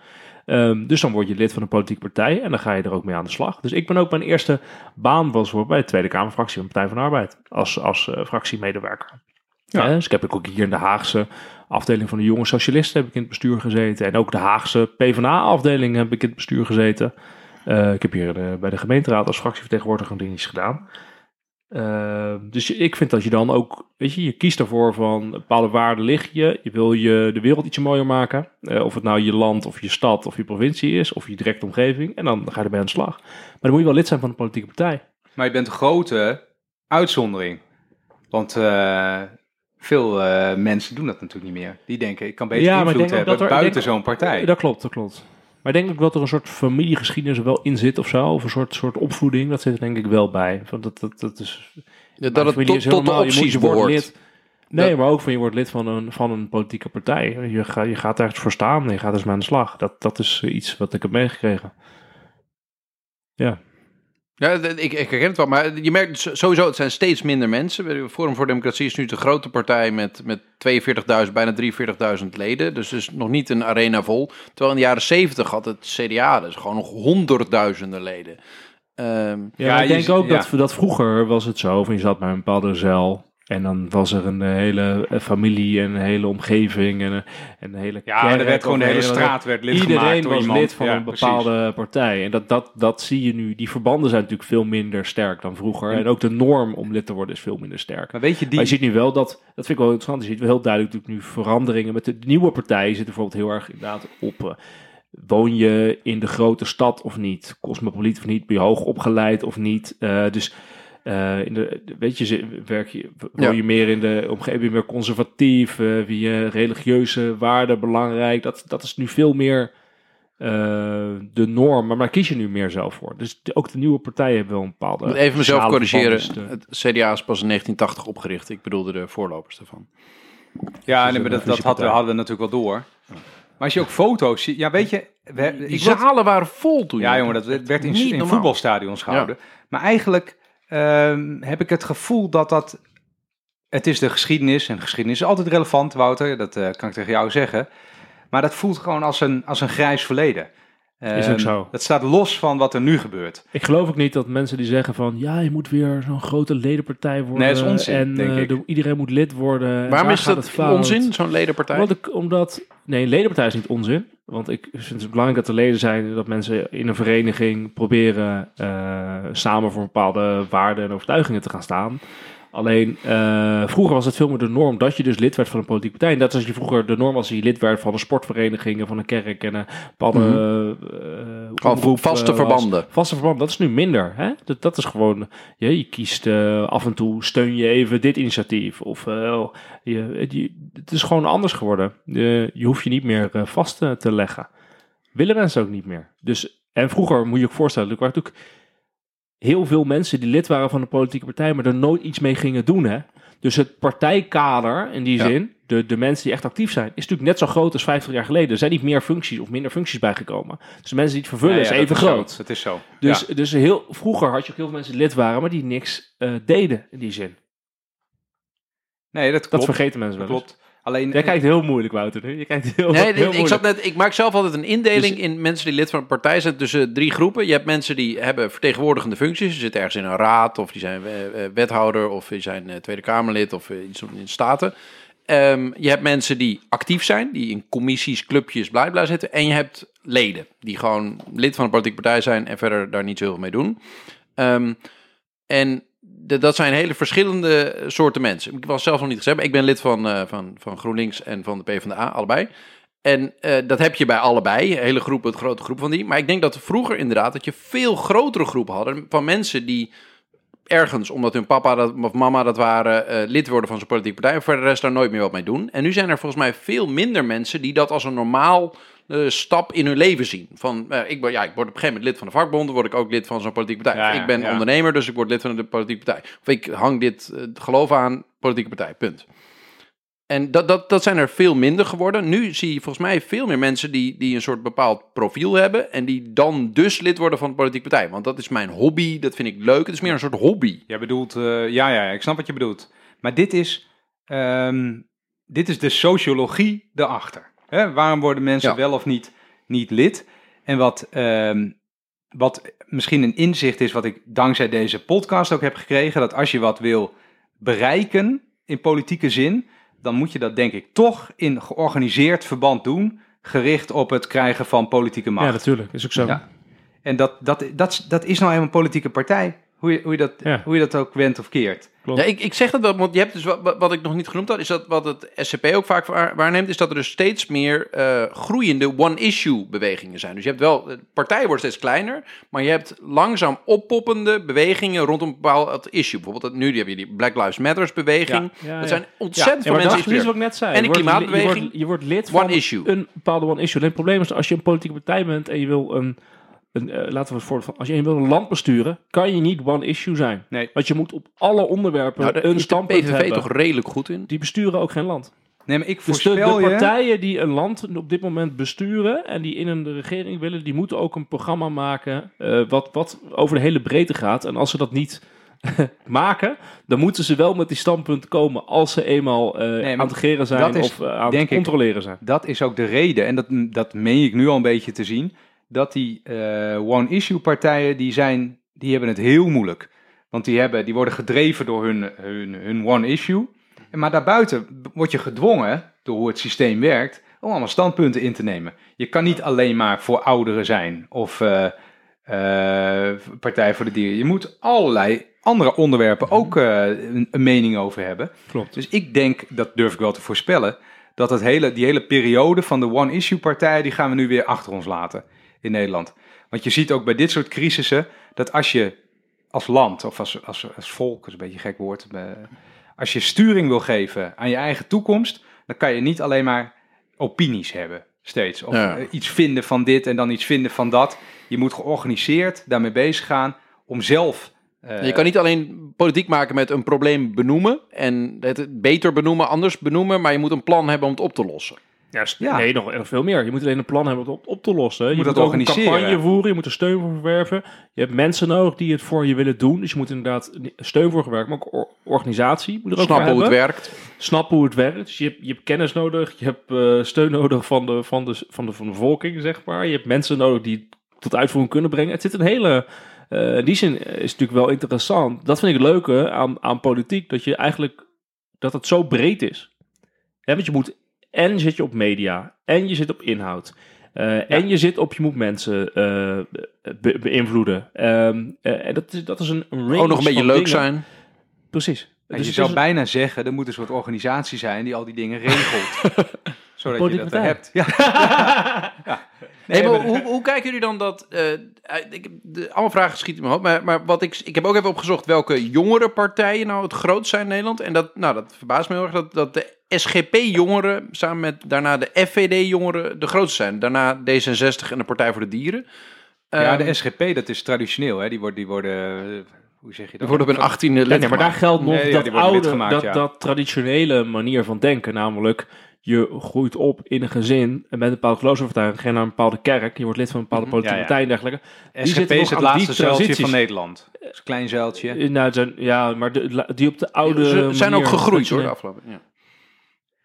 Ehm, dus dan word je lid van een politieke partij en dan ga je er ook mee aan de slag. Dus ik ben ook mijn eerste baan was voor bij de Tweede Kamerfractie van de Partij van de Arbeid. Als, als eh, fractiemedewerker. Ja. Dus ik heb ook hier in de Haagse afdeling van de jonge socialisten heb ik in het bestuur gezeten. En ook de Haagse PvdA-afdeling heb ik in het bestuur gezeten. Eh, ik heb hier eh, bij de gemeenteraad als fractievertegenwoordiger dingetjes gedaan. Eh, dus ik vind dat je dan ook, weet je, je kiest ervoor van bepaalde waarden lig je. Je wil je de wereld ietsje mooier maken. Eh, of het nou je land of je stad of je provincie is of je directe omgeving. En dan ga je erbij aan de slag. Maar dan moet je wel lid zijn van een politieke partij. Maar je bent een grote uitzondering. Want eh, veel eh, mensen doen dat natuurlijk niet meer. Die denken, ik kan beter Ja, invloed hebben dat er- ik buiten denk- zo'n partij. Dat klopt, dat klopt. Maar ik denk ook dat er een soort familiegeschiedenis er wel in zit of zo. Of een soort, soort opvoeding. Dat zit er denk ik wel bij. Want dat, dat, dat is, Dat mijn het tot, is tot de helemaal- je moet- opties je wordt behoort. lid- Nee, Dat- maar ook van je wordt lid van een, van een politieke partij. Je, ga, je gaat ergens voor staan en je gaat dus mee aan de slag. Dat, dat is iets wat ik heb meegekregen. Ja. Ja, ik, ik herken het wel, maar je merkt sowieso, het zijn steeds minder mensen. Forum voor Democratie is nu de grote partij met, met 42.000, bijna 43.000 leden. Dus dus nog niet een arena vol. Terwijl in de jaren 70 had het CDA dus gewoon nog honderdduizenden leden. Ehm, Ja, ik denk ook ja. dat, dat vroeger was het zo. Van je zat bij een bepaalde zeil. En dan was er een eh, hele eh, familie en een hele omgeving en een, en een hele ja, er werd gewoon de hele straat werd lid Iedereen was iemand. lid van Ja, een precies. bepaalde partij. En dat, dat, dat zie je nu. Die verbanden zijn natuurlijk veel minder sterk dan vroeger. En ook de norm om lid te worden is veel minder sterk. Maar weet je, die, Maar je ziet nu wel dat, dat vind ik wel interessant, je ziet wel heel duidelijk natuurlijk nu veranderingen. Met de, nieuwe partijen zitten bijvoorbeeld heel erg inderdaad op, eh, woon je in de grote stad of niet? Cosmopoliet of niet? Ben je hoog opgeleid of niet? Eh, dus eh, in de, weet je, ze- werk je, woon Ja. je meer in de omgeving, meer conservatief? eh wie je religieuze waarden belangrijk? Dat, dat is nu veel meer eh, de norm, maar daar kies je nu meer zelf voor. Dus de- ook de nieuwe partijen hebben wel een bepaalde... ik moet even mezelf corrigeren. Het CDA is pas in 1980 opgericht. Ik bedoelde de voorlopers daarvan. ja, is nee, maar dat, dat hadden, we, hadden we natuurlijk wel door. Maar als je ook foto's ziet, ja, weet je, we, Die ik zalen waren vol toen. Ja, joh. jongen, dat werd in, in voetbalstadions gehouden. Maar eigenlijk ehm, heb ik het gevoel dat dat... Het is de geschiedenis, en geschiedenis is altijd relevant, Wouter. Dat eh, kan ik tegen jou zeggen. Maar dat voelt gewoon als een, als een grijs verleden. Is ook Ehm, zo. Dat staat los van wat er nu gebeurt. Ik geloof ook niet dat mensen die zeggen van ja, je moet weer zo'n grote ledenpartij worden. Nee, dat is onzin, En denk eh, ik. de- iedereen moet lid worden. en Waarom is dat onzin, zo'n ledenpartij? Omdat, ik, omdat, nee, een ledenpartij is niet onzin. Want ik vind het belangrijk dat er leden zijn, dat mensen in een vereniging proberen eh, samen voor bepaalde waarden en overtuigingen te gaan staan. Alleen, eh, vroeger was het veel meer de norm dat je dus lid werd van een politieke partij. En dat als je vroeger de norm was dat je lid werd van een sportvereniging, van een kerk en een bepaalde... eh, vaste eh, was. verbanden. Vaste verband, dat is nu minder. Hè? Dat, dat is gewoon, je, je kiest af en toe, steun je even dit initiatief. Of eh, je, je- het is gewoon anders geworden. Je, je hoeft je niet meer vast te leggen. Willen mensen ook niet meer. Dus, en vroeger moet je je ook voorstellen, er waren natuurlijk heel veel mensen die lid waren van een politieke partij, maar er nooit iets mee gingen doen. Hè? Dus het partijkader in die Ja. zin, de, de mensen die echt actief zijn, is natuurlijk net zo groot als 50 jaar geleden. Er zijn niet meer functies of minder functies bijgekomen. Dus de mensen die het vervullen Ja, is even dat groot. Zo. Dat is zo. Dus, dus heel, vroeger had je ook heel veel mensen die lid waren, maar die niks eh, deden in die zin. Nee, dat Dat klopt. vergeten mensen Dat wel klopt. Alleen, Jij kijkt heel moeilijk, Wouter. nu. Je kijkt heel, Nee, heel ik, moeilijk. zat net, ik maak zelf altijd een indeling Dus- in mensen die lid van een partij zijn tussen drie groepen. Je hebt mensen die hebben vertegenwoordigende functies. Ze zitten ergens in een raad of die zijn eh, eh, wethouder of die zijn eh, Tweede Kamerlid of iets in de Staten. Ehm, je hebt mensen die actief zijn, die in commissies, clubjes, bla bla zitten. En je hebt leden die gewoon lid van een politieke partij zijn en verder daar niet zo heel veel mee doen. Ehm, en dat zijn hele verschillende soorten mensen. Ik was zelf nog niet gezegd, ik ben lid van, eh, van, van GroenLinks en van de PvdA, allebei. En eh, dat heb je bij allebei, hele groepen, het grote groep van die. Maar ik denk dat vroeger inderdaad dat je veel grotere groepen hadden van mensen die ergens, omdat hun papa dat, of mama dat waren, eh, lid worden van zo'n politieke partij. En voor de rest daar nooit meer wat mee doen. En nu zijn er volgens mij veel minder mensen die dat als een normaal eh, stap in hun leven zien. Van, eh, ik, ben, ja, ik word op een gegeven moment lid van de vakbond, dan word ik ook lid van zo'n politieke partij. Ja, Of ja, ik ben ja. ondernemer, dus ik word lid van de politieke partij. Of ik hang dit eh, geloof aan, politieke partij, punt. En dat, dat, dat zijn er veel minder geworden. Nu zie je volgens mij veel meer mensen die, die een soort bepaald profiel hebben. En die dan dus lid worden van een politieke partij. Want dat is mijn hobby, dat vind ik leuk. Het is meer een soort hobby. Jij bedoelt, ja, ja, ja, ik snap wat je bedoelt. Maar dit is, ehm, dit is de sociologie erachter. Hè? Waarom worden mensen Ja. wel of niet, niet lid? En wat, ehm, wat misschien een inzicht is, wat ik dankzij deze podcast ook heb gekregen, dat als je wat wil bereiken in politieke zin, dan moet je dat denk ik toch in georganiseerd verband doen, gericht op het krijgen van politieke macht. Ja, natuurlijk. Is ook zo. Ja. En dat, dat, dat, dat is nou helemaal een politieke partij. Hoe je, hoe, je dat, Ja. hoe je dat ook wendt of keert. Klopt. Ja, ik, ik zeg dat wel, want je hebt dus wat, ik nog niet genoemd had, is dat wat het SCP ook vaak waar- waarneemt, is dat er dus steeds meer eh, groeiende one-issue bewegingen zijn. Dus je hebt wel, de partijen worden steeds kleiner, maar je hebt langzaam oppoppende bewegingen rondom een bepaald issue. Bijvoorbeeld dat, nu heb je die Black Lives Matters beweging. Ja, ja, dat zijn ontzettend veel dat mensen is precies wat ik net zei. En de wordt- klimaatbeweging, Je wordt, je wordt lid one van issue. een bepaalde one issue. Alleen het probleem is, als je een politieke partij bent en je wil een... een eh, laten we het voorbeeld van... Als je wil een land besturen, kan je niet one issue zijn. Nee. Want je moet op alle onderwerpen Nou, een is de standpunt PVV hebben. toch redelijk goed in. Die besturen ook geen land. Nee, maar ik Dus de, voorspel de je... partijen die een land op dit moment besturen en die in een regering willen, die moeten ook een programma maken eh, wat, wat over de hele breedte gaat. En als ze dat niet maken, dan moeten ze wel met die standpunten komen als ze eenmaal eh, aan het regeren zijn is, of aan het ik, controleren zijn. Dat is ook de reden, en dat, dat meen ik nu al een beetje te zien, dat die eh, one-issue partijen, die, zijn, die hebben het heel moeilijk. Want die, hebben, die worden gedreven door hun, hun, hun one-issue. Maar daarbuiten word je gedwongen, door hoe het systeem werkt, om allemaal standpunten in te nemen. Je kan niet alleen maar voor ouderen zijn of eh, eh, Partij voor de Dieren. Je moet allerlei andere onderwerpen ook eh, een, een mening over hebben. Klopt. Dus ik denk, dat durf ik wel te voorspellen, dat het hele, die hele periode van de one-issue-partijen, die gaan we nu weer achter ons laten in Nederland. Want je ziet ook bij dit soort crisissen, dat als je als land of als, als, als volk, dat is een beetje een gek woord, eh, als je sturing wil geven aan je eigen toekomst, dan kan je niet alleen maar opinies hebben, steeds. Of Ja. eh, iets vinden van dit en dan iets vinden van dat. Je moet georganiseerd daarmee bezig gaan om zelf... eh, Je kan niet alleen politiek maken met een probleem benoemen en het beter benoemen, anders benoemen, maar je moet een plan hebben om het op te lossen. Ja. Nee, nog veel meer. Je moet alleen een plan hebben om het op, op te lossen. Je moet moet, dat ook een organiseren. campagne voeren, je moet er steun voor verwerven. Je hebt mensen nodig die het voor je willen doen. Dus je moet inderdaad steun voor gewerkt, maar ook or- organisatie moet er ook Snappen hoe het werkt. Snappen hoe het werkt. Dus je hebt, je hebt kennis nodig, je hebt eh, steun nodig van de, van, de, van, de, van de bevolking, zeg maar. Je hebt mensen nodig die het tot uitvoering kunnen brengen. Het zit een hele... eh, in die zin is het natuurlijk wel interessant. Dat vind ik het leuke aan, aan politiek, dat je eigenlijk... dat het zo breed is. Want je moet... En zit je op media, en je zit op inhoud. eh, En je zit op, je moet mensen eh, be- beïnvloeden. Ehm, eh, en dat is, dat is een, range Ook nog een beetje leuk dingen. zijn. Precies. En Dus je zou is- bijna zeggen, er moet een soort organisatie zijn die al die dingen regelt. Zodat je Politieke dat partij. hebt. Ja. Nee, Nee, maar hoe, hoe kijken jullie dan dat... eh, ik, de, alle vragen schieten mijn hoofd. Maar, maar wat ik, ik heb ook even opgezocht welke jongere partijen nou het grootst zijn in Nederland. En dat, nou, dat verbaast me heel erg dat, dat de SGP-jongeren samen met daarna de FVD-jongeren de grootste zijn. Daarna D66 en de Partij voor de Dieren. Ja, Ehm, de SGP, dat is traditioneel. Hè? Die, worden, die worden, eh, hoe zeg je dat? die worden op hun 18e lid Ja, nee, maar daar geldt nog Nee, ja, dat worden oude, lidgemaakt, dat, ja. dat traditionele manier van denken. Namelijk, je groeit op in een gezin en met een bepaalde geloofsovertuiging. Ga je naar een bepaalde kerk, je wordt lid van een bepaalde politieke Mhm. Ja, ja. partij en dergelijke. Die SGP zitten is nog het aan die laatste zeiltje van Nederland. Dat is een klein zeiltje. Eh, Nou, zijn, ja, maar de, die op de oude Ze zijn ook gegroeid hoor, de afgelopen. Ja.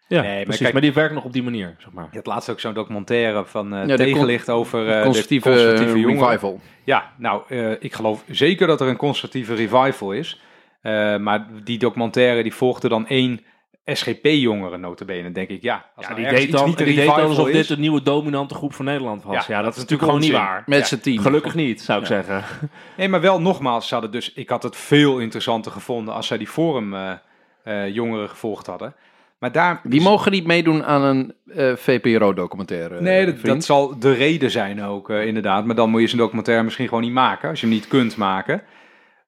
Ja, Nee, maar precies. kijk- maar die werken nog op die manier, zeg maar. Je had laatst ook zo'n documentaire van eh de tegenlicht over eh, Conservatieve, de conservatieve revival. Ja, nou, eh, ik geloof zeker dat er een conservatieve revival is. Eh, maar die documentaire die volgde dan één SGP-jongere notabene. Denk ik, ja, als Ja, nou die deed dan, niet een die deed dan revival alsof is, dit de nieuwe dominante groep van Nederland was. Ja, Ja, dat is dat is natuurlijk gewoon niet waar. Met Ja, z'n team. Gelukkig niet, zou ik zeggen. Nee, maar wel nogmaals, ze hadden dus, ik had het veel interessanter gevonden als zij die forum eh, eh, jongeren gevolgd hadden. Maar daar... Die mogen niet meedoen aan een eh, VPRO-documentaire. Nee, dat, zal de reden zijn ook, inderdaad. Maar dan moet je zo'n documentaire misschien gewoon niet maken, als je hem niet kunt maken.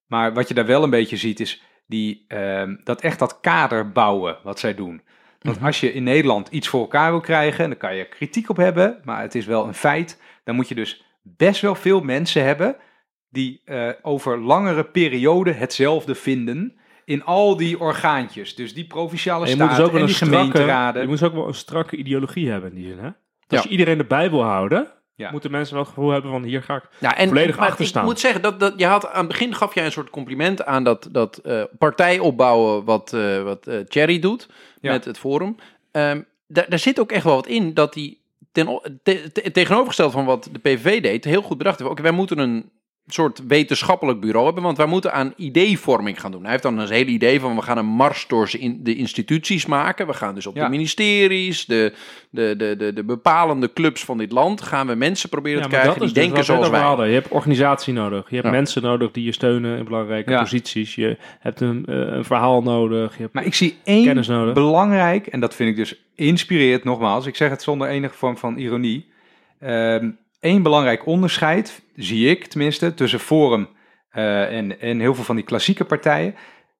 Maar wat je daar wel een beetje ziet, is die, ehm, dat echt dat kader bouwen, wat zij doen. Want als je in Nederland iets voor elkaar wil krijgen, en dan kan je kritiek op hebben, maar het is wel een feit, dan moet je dus best wel veel mensen hebben die eh, over langere perioden hetzelfde vinden in al die orgaantjes. Dus die provinciale En je moet staten dus ook wel en een die strakke, gemeenteraden. je moet dus ook wel een strakke ideologie hebben in die zin. Hè? Als Ja. je iedereen erbij wil houden, Ja. moeten mensen wel het gevoel hebben van hier ga ik. Ja, en volledig maar achter Ik staan. moet zeggen, dat, dat, je had, aan het begin gaf jij een soort compliment aan dat, dat eh, partij opbouwen wat, eh wat eh Thierry doet Ja. met het Forum. Ehm, daar, daar zit ook echt wel wat in dat hij ten, o- te- te- tegenovergesteld van wat de PVV deed, heel goed bedacht heeft. Oké, wij moeten een soort wetenschappelijk bureau hebben, want wij moeten aan ideevorming gaan doen. Hij heeft dan een hele idee van we gaan een mars door ze in de instituties maken. We gaan dus op Ja. de ministeries, de, de, de, de, de bepalende clubs van dit land, gaan we mensen proberen te krijgen die dus denken zoals over wij. hadden. Je hebt organisatie nodig. Je hebt Ja. mensen nodig die je steunen in belangrijke Ja. posities. Je hebt een, eh, een verhaal nodig. Je hebt Maar ik zie één kennis nodig. belangrijk, en dat vind ik dus inspireert nogmaals, ik zeg het zonder enige vorm van ironie. Ehm Eén belangrijk onderscheid, zie ik tenminste, tussen Forum eh, en, en heel veel van die klassieke partijen.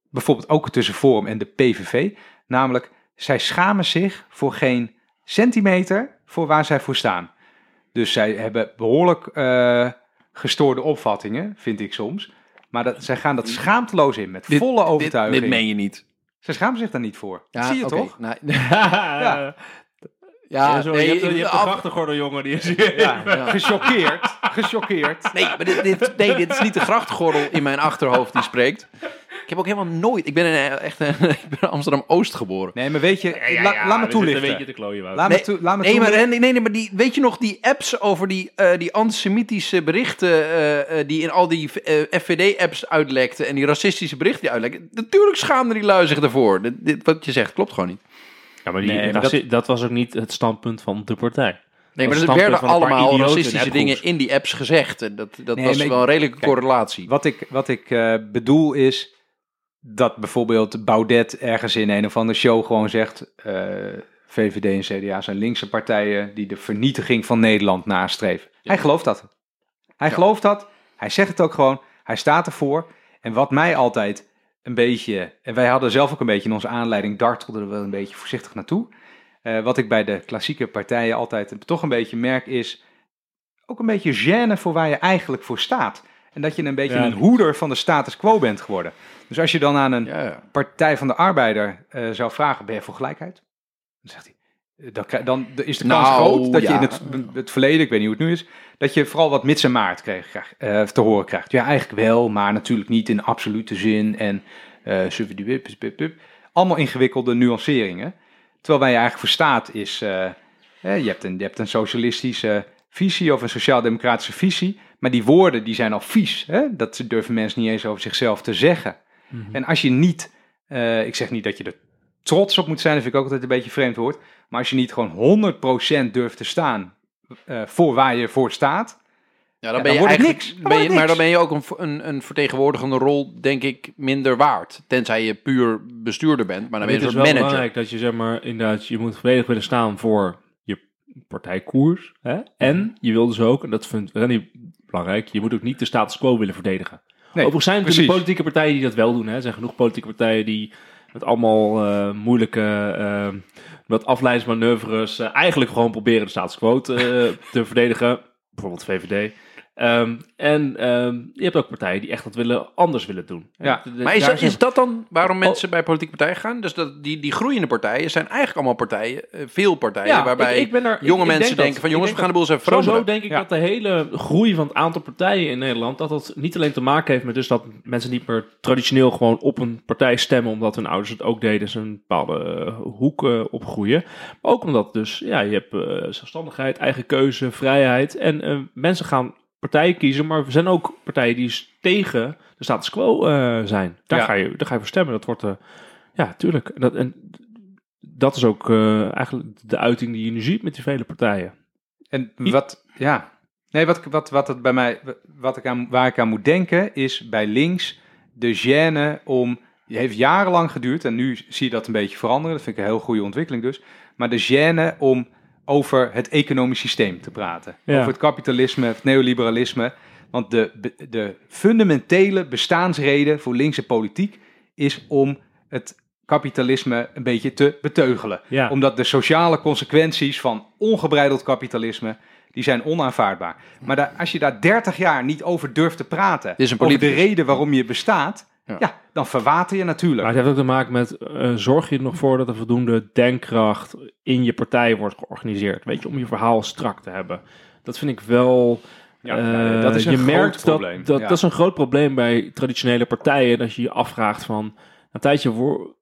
Bijvoorbeeld ook tussen Forum en de PVV. Namelijk, zij schamen zich voor geen centimeter voor waar zij voor staan. Dus zij hebben behoorlijk eh, gestoorde opvattingen, vind ik soms. Maar dat, zij gaan dat schaamteloos in, met Dit- volle overtuiging. dit meen je niet. Ze schamen zich daar niet voor. Zie je toch? Nou, ja, ja, zo, nee, je hebt, je ik- hebt de af- grachtengordel, jongen. Die is hier. Ja, Ja. gechoqueerd. Gechoqueerd. Nee, maar dit, dit, nee, dit is niet de grachtgordel in mijn achterhoofd die spreekt. Ik heb ook helemaal nooit... Ik ben in, echt een, ik ben in Amsterdam-Oost geboren. Nee, maar weet je, Ja, ja, la- ja, laat me toelichten. Een beetje te klooien, Wout. Laat Nee, me, toe, laat me Nee, maar, toelichten. nee, nee, maar die, weet je nog die apps over die, eh, die antisemitische berichten eh, eh, die in al die eh, FVD-apps uitlekten en die racistische berichten die uitlekten? Natuurlijk schaamden die lui zich ervoor. Dit, dit, wat je zegt klopt gewoon niet. Ja, maar, die, Nee, maar raci- dat... was ook niet het standpunt van de partij. Nee, maar er werden allemaal racistische dingen in die apps gezegd. En dat dat Nee, was wel een redelijke kijk, correlatie. Wat ik, wat ik eh, bedoel is dat bijvoorbeeld Baudet ergens in een of andere show gewoon zegt... eh, VVD en CDA zijn linkse partijen die de vernietiging van Nederland nastreven. Hij gelooft dat. Hij gelooft dat. Hij zegt het ook gewoon. Hij staat ervoor. En wat mij altijd een beetje... En wij hadden zelf ook een beetje in onze aanleiding... dartelden er wel een beetje voorzichtig naartoe. Eh, wat ik bij de klassieke partijen altijd toch een beetje merk is... ook een beetje gêne voor waar je eigenlijk voor staat. En dat je een beetje Ja. een hoeder van de status quo bent geworden. Dus als je dan aan een Ja, ja. Partij van de Arbeider eh, zou vragen: ben je voor gelijkheid? Dan zegt hij: dan, krijg- dan is de Nou, kans groot dat je in het, het verleden, ik weet niet hoe het nu is, dat je vooral wat mits en maart kreeg, eh, te horen krijgt. Ja, eigenlijk wel, maar natuurlijk niet in absolute zin. En pip. allemaal ingewikkelde nuanceringen. Terwijl waar je eigenlijk voor staat is, eh, je, hebt een, je hebt een socialistische visie of een sociaal-democratische visie. Maar die woorden die zijn al vies. Hè? Dat durven mensen niet eens over zichzelf te zeggen. En als je niet, ik zeg niet dat je er trots op moet zijn, dat vind ik ook altijd een beetje vreemd woord. Maar als je niet gewoon 100% durft te staan eh, voor waar je voor staat. Ja, dan ben je dan het eigenlijk, niks. Dan ben je, het maar dan ben je ook een, een, een vertegenwoordigende rol, denk ik, minder waard. Tenzij je puur bestuurder bent, maar dan ben je het een is soort wel manager. belangrijk dat je zeg maar inderdaad, je moet volledig willen staan voor je partijkoers. Hè? En je wil dus ook, en dat vindt Rennie belangrijk, je moet ook niet de status quo willen verdedigen. Nee, Overigens zijn er natuurlijk politieke partijen die dat wel doen. Hè. Er zijn genoeg politieke partijen die met allemaal eh, moeilijke uh, met afleidingsmanoeuvres eh, eigenlijk gewoon proberen de status quo te verdedigen. Bijvoorbeeld VVD. Ehm, en ehm, je hebt ook partijen die echt wat willen, anders willen doen. Ja. De- de- Maar is dat, is dat dan Oh. waarom mensen bij politieke partijen gaan? Dus dat, die, die groeiende partijen zijn eigenlijk allemaal partijen, eh, veel partijen, Ja, waarbij ik- ik ben er- jonge ik mensen denk dat- denken van ik jongens, we gaan de boel eens even veranderen. denk ik Ja. dat de hele groei van het aantal partijen in Nederland, dat dat niet alleen te maken heeft met dus dat mensen niet meer traditioneel gewoon op een partij stemmen, omdat hun ouders het ook deden, ze een bepaalde eh, hoek eh, opgroeien. Maar ook omdat dus, ja, je hebt zelfstandigheid, eigen keuze, vrijheid. En eh, mensen gaan partijen kiezen, maar er zijn ook partijen die tegen de status quo eh, zijn. Daar, Ja. ga je, daar ga je voor stemmen. Dat wordt, eh, ja, tuurlijk. Dat, en dat is ook eh, eigenlijk de uiting die je nu ziet met die vele partijen. En wat, ja. Nee, wat, wat, wat het bij mij, wat ik aan, waar ik aan moet denken, is bij links de gêne om. Die heeft jarenlang geduurd en nu zie je dat een beetje veranderen. Dat vind ik een heel goede ontwikkeling dus. Maar de gêne om over het economisch systeem te praten. Ja. Over het kapitalisme, het neoliberalisme. Want de, de fundamentele bestaansreden voor linkse politiek is om het kapitalisme een beetje te beteugelen. Ja. Omdat de sociale consequenties van ongebreideld kapitalisme, die zijn onaanvaardbaar. Maar daar, als je daar 30 jaar niet over durft te praten, is een over de reden waarom je bestaat, Ja. ja. dan verwater je natuurlijk. Maar het heeft ook te maken met, eh, zorg je er nog voor dat er voldoende denkkracht in je partij wordt georganiseerd? Weet je, om je verhaal strak te hebben. Dat vind ik wel... Ja, eh, nou, dat is een je groot merkt probleem. Dat, dat, Ja. dat is een groot probleem bij traditionele partijen. Dat je je afvraagt van... Een tijdje voor,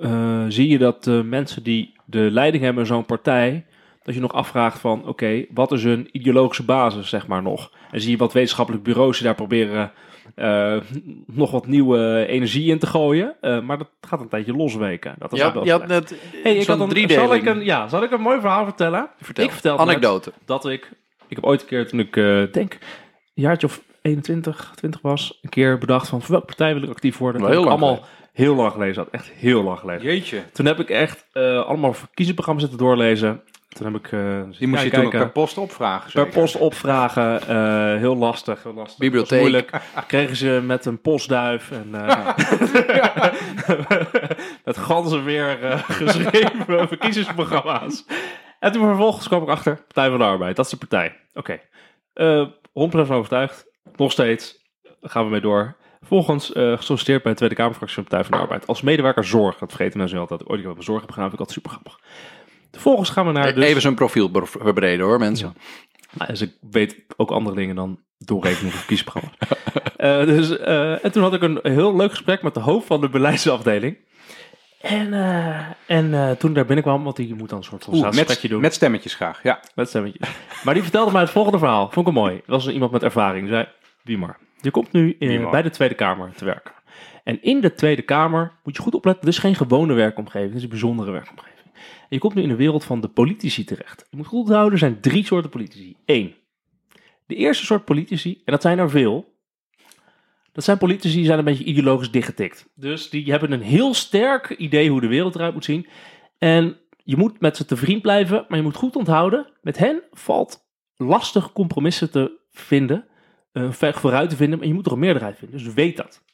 eh, zie je dat de mensen die de leiding hebben in zo'n partij... Dat je nog afvraagt van, oké, wat is hun ideologische basis, zeg maar nog? En zie je wat wetenschappelijk bureaus die daar proberen eh, nog wat nieuwe energie in te gooien. Eh, maar dat gaat een tijdje losweken. Dat is Ja, je had net Hey, ik had een, zal ik een, ja, zal ik een mooi verhaal vertellen? Vertel. Ik vertelde Anekdote. dat ik, ik heb ooit een keer toen ik eh, denk, een jaartje of 21, 20 was, een keer bedacht van voor welke partij wil ik actief worden. Heel lang allemaal heel lang gelezen had, echt heel lang gelezen. Jeetje, Toen heb ik echt eh, allemaal verkiezingsprogramma's zitten doorlezen. Toen heb ik eh, die moest je toen per post opvragen. Per post opvragen, eh, heel lastig, heel lastig. Bibliotheek. Moeilijk. Kregen ze met een postduif en eh, met ganzen weer eh, geschreven verkiezingsprogramma's. En toen vervolgens kwam ik achter, Partij van de Arbeid, dat is de partij. Oké, 100% van overtuigd, nog steeds, gaan we mee door. Vervolgens eh gesolliciteerd bij de Tweede Kamerfractie van Partij van de Arbeid. Als medewerker zorg, dat vergeten mensen altijd. Ooit ik heb zorg heb gedaan, vind ik altijd super grappig. Vervolgens gaan we naar... Dus, Even zijn profiel verbreden hoor, mensen. nou, dus ik weet ook andere dingen dan doorrekenen voor verkiezingsprogramma's. Eh, dus, eh, en toen had ik een heel leuk gesprek met de hoofd van de beleidsafdeling. En, eh, en toen ik daar binnenkwam, want die moet dan een soort van met, doen. met stemmetjes graag, ja. Met stemmetjes. Maar die vertelde mij het volgende verhaal. Vond ik wel mooi. Dat was iemand met ervaring. Die zei, Wiemar, je komt nu Wiemar. bij de Tweede Kamer te werken. En in de Tweede Kamer moet je goed opletten. Dit is geen gewone werkomgeving. Dit is een bijzondere werkomgeving. Je komt nu in de wereld van de politici terecht. Je moet goed onthouden, er zijn drie soorten politici. Eén. De eerste soort politici, en dat zijn er veel. Dat zijn politici die zijn een beetje ideologisch dichtgetikt. Dus die hebben een heel sterk idee hoe de wereld eruit moet zien. En je moet met ze te vriend blijven, maar je moet goed onthouden. Met hen valt lastig compromissen te vinden, weg vooruit te vinden, maar je moet er een meerderheid vinden. Dus weet dat.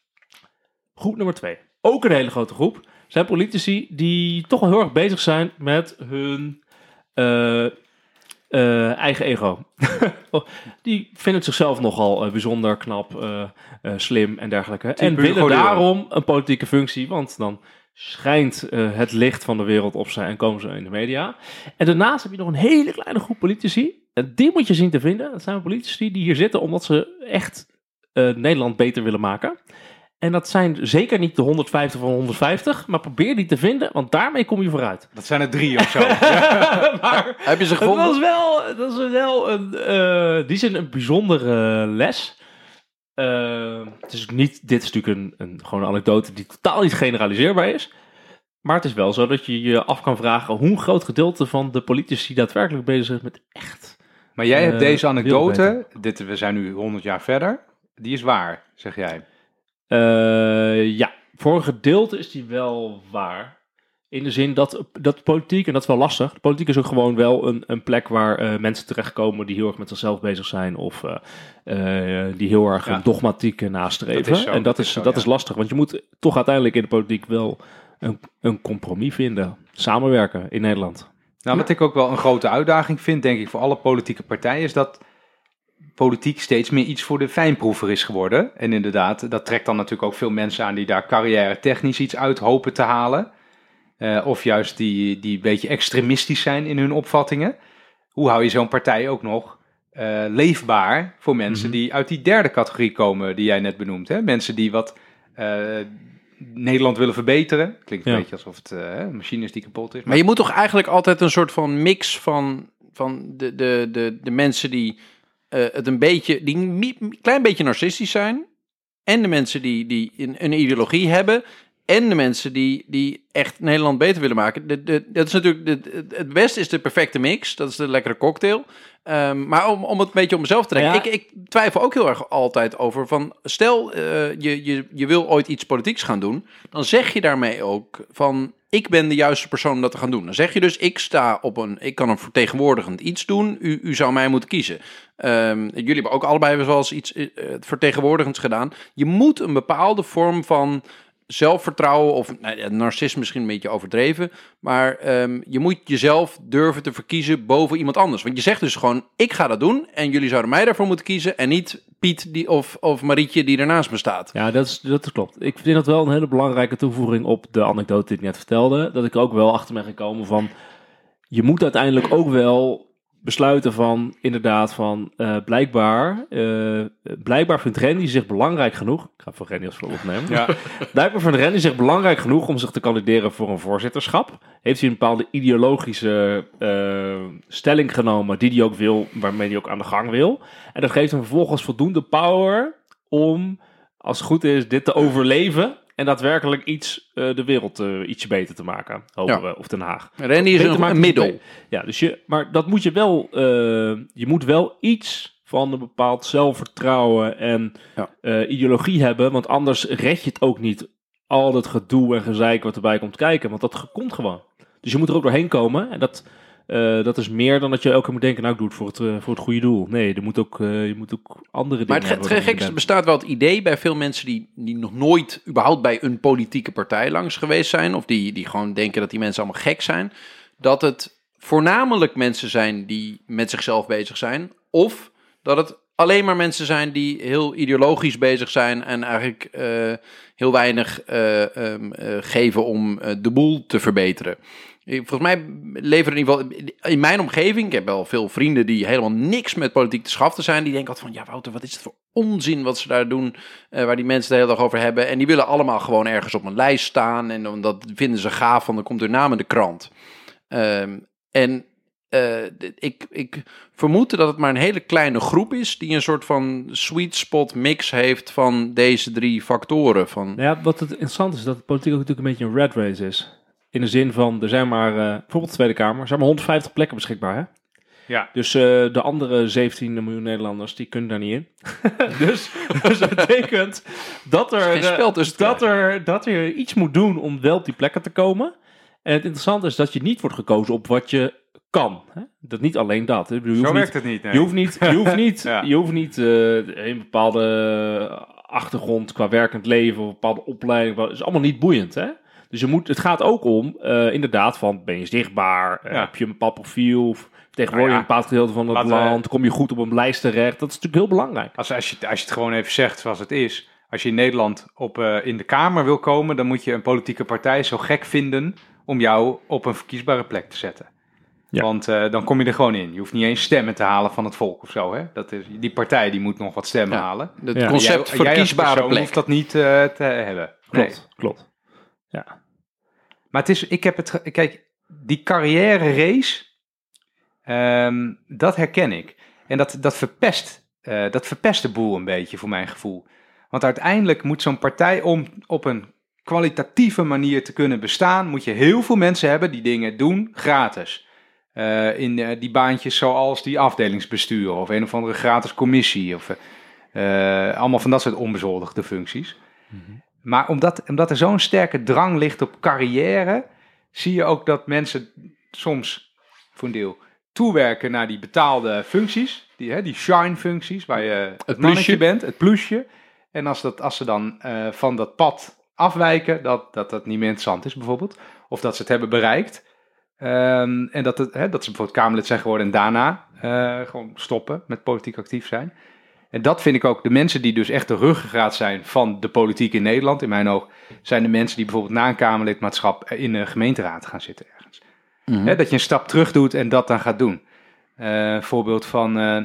Groep nummer twee. Ook een hele grote groep. Zijn politici die toch wel heel erg bezig zijn met hun eh, eh, eigen ego. die vinden zichzelf nogal eh, bijzonder, knap, slim en dergelijke. en willen daarom een politieke functie, want dan schijnt het licht van de wereld op zijn en komen ze in de media. En daarnaast heb je nog een hele kleine groep politici. En die moet je zien te vinden. Dat zijn politici die hier zitten omdat ze echt Nederland beter willen maken. En dat zijn zeker niet de 150 van 150, maar probeer die te vinden, want daarmee kom je vooruit. Dat zijn er drie of zo. maar Heb je ze het gevonden? was wel, dat is wel een, eh, die zin een bijzondere les. Eh, het is niet, dit is natuurlijk een, een gewoon een anekdote die totaal niet generaliseerbaar is. Maar het is wel zo dat je je af kan vragen hoe een groot gedeelte van de politici daadwerkelijk bezig is met echt. Maar jij hebt Eh, deze anekdote, dit, we zijn nu 100 jaar verder, die is waar, zeg jij. Eh, ja, voor een gedeelte is die wel waar. In de zin dat, dat politiek, en dat is wel lastig, de politiek is ook gewoon wel een, een plek waar eh, mensen terechtkomen die heel erg met zichzelf bezig zijn of eh, eh, die heel erg Ja. een dogmatiek nastreven. Dat is zo, en dat, dat is, is zo, dat ja. is lastig, want je moet toch uiteindelijk in de politiek wel een, een compromis vinden. Samenwerken in Nederland. Nou, wat ik ook wel een grote uitdaging vind, denk ik, voor alle politieke partijen, is dat politiek steeds meer iets voor de fijnproever is geworden. En inderdaad, dat trekt dan natuurlijk ook veel mensen aan die daar carrière technisch iets uit hopen te halen. Eh, of juist die, die een beetje extremistisch zijn in hun opvattingen. Hoe hou je zo'n partij ook nog eh, leefbaar voor mensen Mhm. die uit die derde categorie komen die jij net benoemt? Hè? Mensen die wat eh, Nederland willen verbeteren. Klinkt een Ja. beetje alsof het een machine is die kapot is. Maar je moet toch eigenlijk altijd een soort van mix van, van de, de, de, de mensen die eh, het een beetje, die een klein beetje narcistisch zijn. En de mensen die, die een, een ideologie hebben. En de mensen die, die echt Nederland beter willen maken. De, de, dat is natuurlijk, de, het beste is de perfecte mix. Dat is de lekkere cocktail. Ehm, maar om, om het een beetje op mezelf te trekken. Ja. Ik, ik twijfel ook heel erg altijd over van... Stel, eh, je, je, je wil ooit iets politieks gaan doen. Dan zeg je daarmee ook van... Ik ben de juiste persoon om dat te gaan doen. Dan zeg je dus, ik sta op een... Ik kan een vertegenwoordigend iets doen. U, u zou mij moeten kiezen. Ehm, jullie hebben ook allebei wel eens iets eh, vertegenwoordigends gedaan. Je moet een bepaalde vorm van zelfvertrouwen of nou, ja, narcisme misschien een beetje overdreven, maar ehm, je moet jezelf durven te verkiezen boven iemand anders. Want je zegt dus gewoon, ik ga dat doen en jullie zouden mij daarvoor moeten kiezen en niet Piet die, of, of Marietje die ernaast me staat. Ja, dat, is, dat klopt. Ik vind dat wel een hele belangrijke toevoeging op de anekdote die ik net vertelde. Dat ik ook wel achter ben gekomen van... Je moet uiteindelijk ook wel besluiten van, inderdaad, van eh, blijkbaar... eh, blijkbaar vindt Randy zich belangrijk genoeg... Ik ga voor Randy als voorbeeld nemen. Ja. Blijkbaar vindt Randy zich belangrijk genoeg om zich te kandideren voor een voorzitterschap. Heeft hij een bepaalde ideologische eh, stelling genomen die hij ook wil, waarmee hij ook aan de gang wil. En dat geeft hem vervolgens voldoende power om, als het goed is, dit te overleven. En daadwerkelijk iets, eh, de wereld eh, ietsje beter te maken, hopen Ja. we, of Den Haag. Randy is een, een middel. Ja, dus je, maar dat moet je wel, eh, je moet wel iets van een bepaald zelfvertrouwen en Ja. ideologie hebben, want anders red je het ook niet. Al dat gedoe en gezeik wat erbij komt kijken, want dat komt gewoon. Dus je moet er ook doorheen komen en dat, eh, dat is meer dan dat je elke keer moet denken, nou ik doe het voor het, eh, voor het goede doel. Nee, er moet ook, eh, je moet ook andere dingen Maar het, gek is, er bestaat wel het idee bij veel mensen die, die nog nooit überhaupt bij een politieke partij langs geweest zijn, of die, die gewoon denken dat die mensen allemaal gek zijn, dat het voornamelijk mensen zijn die met zichzelf bezig zijn, of dat het alleen maar mensen zijn die heel ideologisch bezig zijn en eigenlijk heel weinig eh, ehm, eh, geven om de boel te verbeteren. Volgens mij leveren in ieder geval in mijn omgeving, ik heb wel veel vrienden die helemaal niks met politiek te schaften zijn, die denken altijd van, ja Wouter, wat is het voor onzin wat ze daar doen, eh, waar die mensen de hele dag over hebben. En die willen allemaal gewoon ergens op een lijst staan en dan- dat vinden ze gaaf, want dan komt hun naam in de krant. Ehm, en eh, ik, ik vermoed dat het maar een hele kleine groep is die een soort van sweet spot mix heeft van deze drie factoren. Van, Nou ja, wat het interessant is, dat politiek ook natuurlijk een beetje een red race is. In de zin van, er zijn maar, eh, bijvoorbeeld de Tweede Kamer, er zijn maar 150 plekken beschikbaar. Hè? Ja. Dus eh, de andere 17 miljoen Nederlanders, die kunnen daar niet in. dus, dus dat betekent dat er, te dat, er, dat je iets moet doen om wel op die plekken te komen. En het interessante is dat je niet wordt gekozen op wat je kan. Hè? Dat niet alleen dat. hè. Ik bedoel, je Zo hoeft niet- werkt het niet. nee. je hoeft niet, je hoeft niet, Ja. je hoeft niet een bepaalde achtergrond qua werkend leven of een bepaalde opleiding. Dat is allemaal niet boeiend, hè? Dus je moet, het gaat ook om, eh, inderdaad, van ben je zichtbaar? Eh, Ja. Heb je een bepaald profiel? Tegenwoordig Nou ja, een bepaald gedeelte van het we- land. Kom je goed op een lijst terecht? Dat is natuurlijk heel belangrijk. Als, als, je, als je het gewoon even zegt zoals het is. Als je in Nederland op, eh, in de Kamer wil komen, dan moet je een politieke partij zo gek vinden om jou op een verkiesbare plek te zetten. Ja. Want eh, dan kom je er gewoon in. Je hoeft niet eens stemmen te halen van het volk of zo. Hè? Dat is, die partij die moet nog wat stemmen Ja. halen. Het Ja. concept Jij- verkiesbare plek. hoeft dat niet eh, te hebben. Nee. Klopt, klopt. Maar het is, ik heb het, kijk, die carrière race, ehm, dat herken ik. En dat, dat, verpest, eh, dat verpest de boel een beetje voor mijn gevoel. Want uiteindelijk moet zo'n partij om op een kwalitatieve manier te kunnen bestaan, moet je heel veel mensen hebben die dingen doen gratis. Eh, in eh, die baantjes zoals die afdelingsbestuur of een of andere gratis commissie of allemaal van dat soort onbezoldigde functies. Maar omdat, omdat er zo'n sterke drang ligt op carrière, zie je ook dat mensen soms voor een deel toewerken naar die betaalde functies, die, hè, die shine-functies, waar je het, mannetje plusje. bent, het plusje. En als, dat, als ze dan eh, van dat pad afwijken, dat, dat dat niet meer interessant is bijvoorbeeld, of dat ze het hebben bereikt, ehm, en dat, het, hè, dat ze bijvoorbeeld Kamerlid zijn geworden en daarna eh, gewoon stoppen met politiek actief zijn. En dat vind ik ook de mensen die dus echt de ruggengraat zijn van de politiek in Nederland, in mijn oog, zijn de mensen die bijvoorbeeld na een Kamerlidmaatschap in de gemeenteraad gaan zitten ergens. Mhm. Dat je een stap terug doet en dat dan gaat doen. Eh voorbeeld van eh,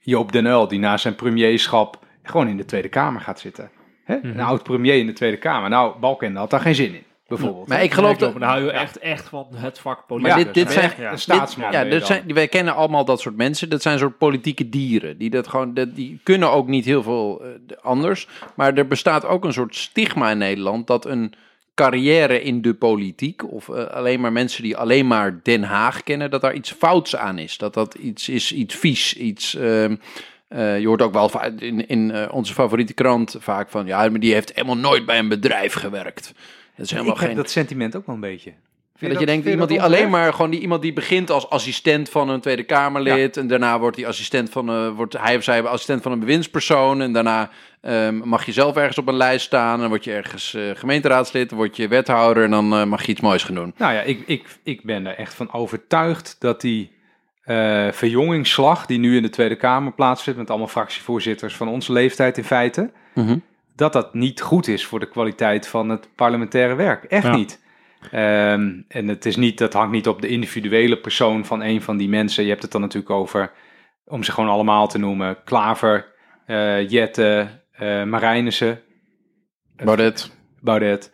Joop den Uyl, die na zijn premierschap gewoon in de Tweede Kamer gaat zitten. Een oud premier in de Tweede Kamer. Nou, Balken had daar geen zin in, bijvoorbeeld. Maar ik geloof dat... nou, je echt, echt van het vak politiek. Maar dit- dit zijn- ja. een staatsman. ja, dan. zijn, wij kennen allemaal dat soort mensen. Dat zijn soort politieke dieren. Die, dat gewoon, dat, die kunnen ook niet heel veel eh, anders. Maar er bestaat ook een soort stigma in Nederland... dat een carrière in de politiek... of eh, alleen maar mensen die alleen maar Den Haag kennen... dat daar iets fouts aan is. Dat dat iets is, iets vies, iets... ehm, eh, je hoort ook wel in, in onze favoriete krant vaak van... ja, maar die heeft helemaal nooit bij een bedrijf gewerkt. Dat is helemaal ik heb dat sentiment ook wel een beetje. Dat je denkt, iemand die alleen maar gewoon die iemand die begint als assistent van een Tweede Kamerlid. En daarna wordt hij assistent van een, wordt hij of zij assistent van een bewindspersoon. En daarna ehm, mag je zelf ergens op een lijst staan. En dan word je ergens eh, gemeenteraadslid, dan word je wethouder. En dan eh, mag je iets moois gaan doen. Nou ja, ik, ik, ik ben er echt van overtuigd dat die verjongingsslag die nu in de Tweede Kamer plaatsvindt, met allemaal fractievoorzitters van onze leeftijd in feite, dat dat niet goed is voor de kwaliteit van het parlementaire werk. Echt Ja. niet. Ehm, en het is niet, dat hangt niet op de individuele persoon van een van die mensen. Je hebt het dan natuurlijk over, om ze gewoon allemaal te noemen, Klaver, eh Jette, eh Marijnissen, Baudet. Baudet.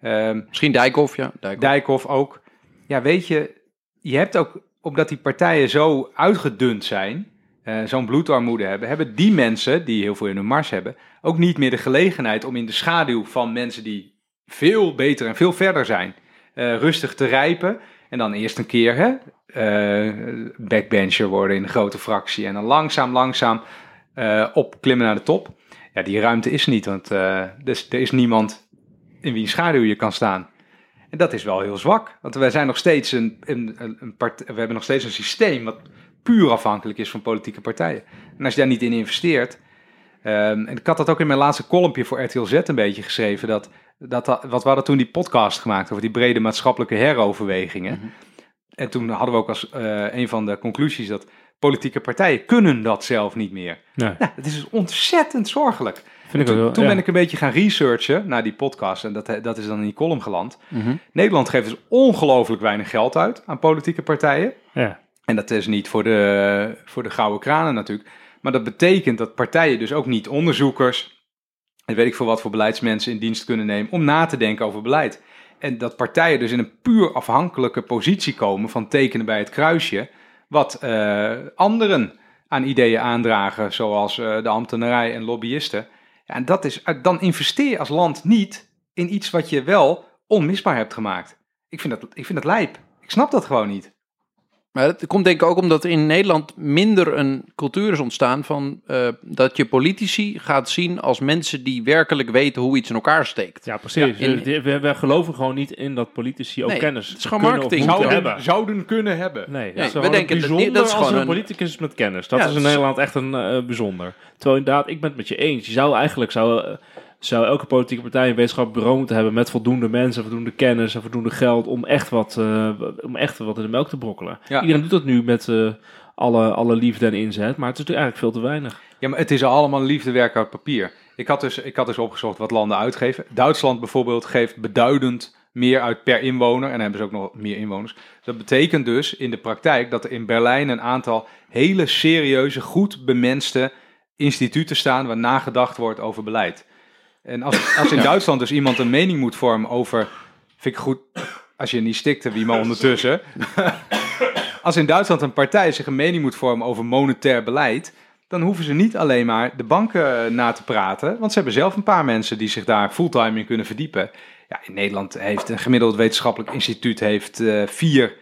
Ehm, Misschien Dijkhoff, ja. Dijkhoff. Dijkhoff ook. Ja, weet je, je hebt ook, omdat die partijen zo uitgedund zijn, eh, zo'n bloedarmoede hebben, hebben die mensen, die heel veel in hun mars hebben, ook niet meer de gelegenheid om in de schaduw van mensen die veel beter en veel verder zijn, eh, rustig te rijpen. En dan eerst een keer hè, eh, backbencher worden in een grote fractie. En dan langzaam, langzaam opklimmen naar de top. Ja, die ruimte is niet, want dus, er is niemand in wie schaduw je kan staan. En dat is wel heel zwak. Want wij zijn nog steeds een, een, een, we hebben nog steeds een systeem wat puur afhankelijk is van politieke partijen. En als je daar niet in investeert. ehm, en ik had dat ook in mijn laatste columnje voor RTL Z een beetje geschreven. Dat, dat, dat- wat we hadden toen die podcast gemaakt over die brede maatschappelijke heroverwegingen. En toen hadden we ook als eh, een van de conclusies dat politieke partijen kunnen dat zelf niet meer. Nee, Nou, het is dus ontzettend zorgelijk. vind ik Toen, wel, toen ja. ben ik een beetje gaan researchen naar die podcast. En dat, dat is dan in die column geland. Mhm. Nederland geeft dus ongelooflijk weinig geld uit aan politieke partijen. Ja. En dat is niet voor de, voor de gouden kranen natuurlijk. Maar dat betekent dat partijen dus ook niet onderzoekers... en weet ik veel wat voor beleidsmensen in dienst kunnen nemen... om na te denken over beleid. En dat partijen dus in een puur afhankelijke positie komen... van tekenen bij het kruisje... wat eh, anderen aan ideeën aandragen... zoals eh, de ambtenarij en lobbyisten. Ja, en dat is, eh, dan investeer als land niet in iets wat je wel onmisbaar hebt gemaakt. Ik vind dat, ik vind dat lijp. Ik snap dat gewoon niet. Maar het komt denk ik ook omdat er in Nederland minder een cultuur is ontstaan van eh, dat je politici gaat zien als mensen die werkelijk weten hoe iets in elkaar steekt. Ja, precies. Ja, in- we, we- we geloven gewoon niet in dat politici ook Nee, kennis het is gewoon kunnen of marketing. moeten Zouden- hebben. zouden kunnen hebben. Nee, Nee, dat is we denken dat- bijzonder dat is als gewoon een een- politicus met kennis. Dat Ja, is in Nederland echt een eh, bijzonder. Terwijl inderdaad, ik ben het met je eens. Je zou eigenlijk zou, eh, zou elke politieke partij een wetenschappelijk bureau moeten hebben met voldoende mensen, voldoende kennis en voldoende geld om echt wat, eh, om echt wat in de melk te brokkelen. Ja. Iedereen doet dat nu met eh, alle, alle liefde en inzet, maar het is natuurlijk eigenlijk veel te weinig. Ja, maar het is allemaal liefdewerk uit papier. Ik had, dus, ik had dus opgezocht wat landen uitgeven. Duitsland bijvoorbeeld geeft beduidend meer uit per inwoner. En dan hebben ze ook nog meer inwoners. Dat betekent dus in de praktijk dat er in Berlijn een aantal hele serieuze, goed bemenste instituten staan waar nagedacht wordt over beleid. En als, als in Duitsland dus iemand een mening moet vormen over. Vind ik goed. Als je niet stikte, wie maar ondertussen. als in Duitsland een partij zich een mening moet vormen over monetair beleid. dan hoeven ze niet alleen maar de banken na te praten. Want ze hebben zelf een paar mensen die zich daar fulltime in kunnen verdiepen. Ja, in Nederland heeft een gemiddeld wetenschappelijk instituut heeft, eh, vier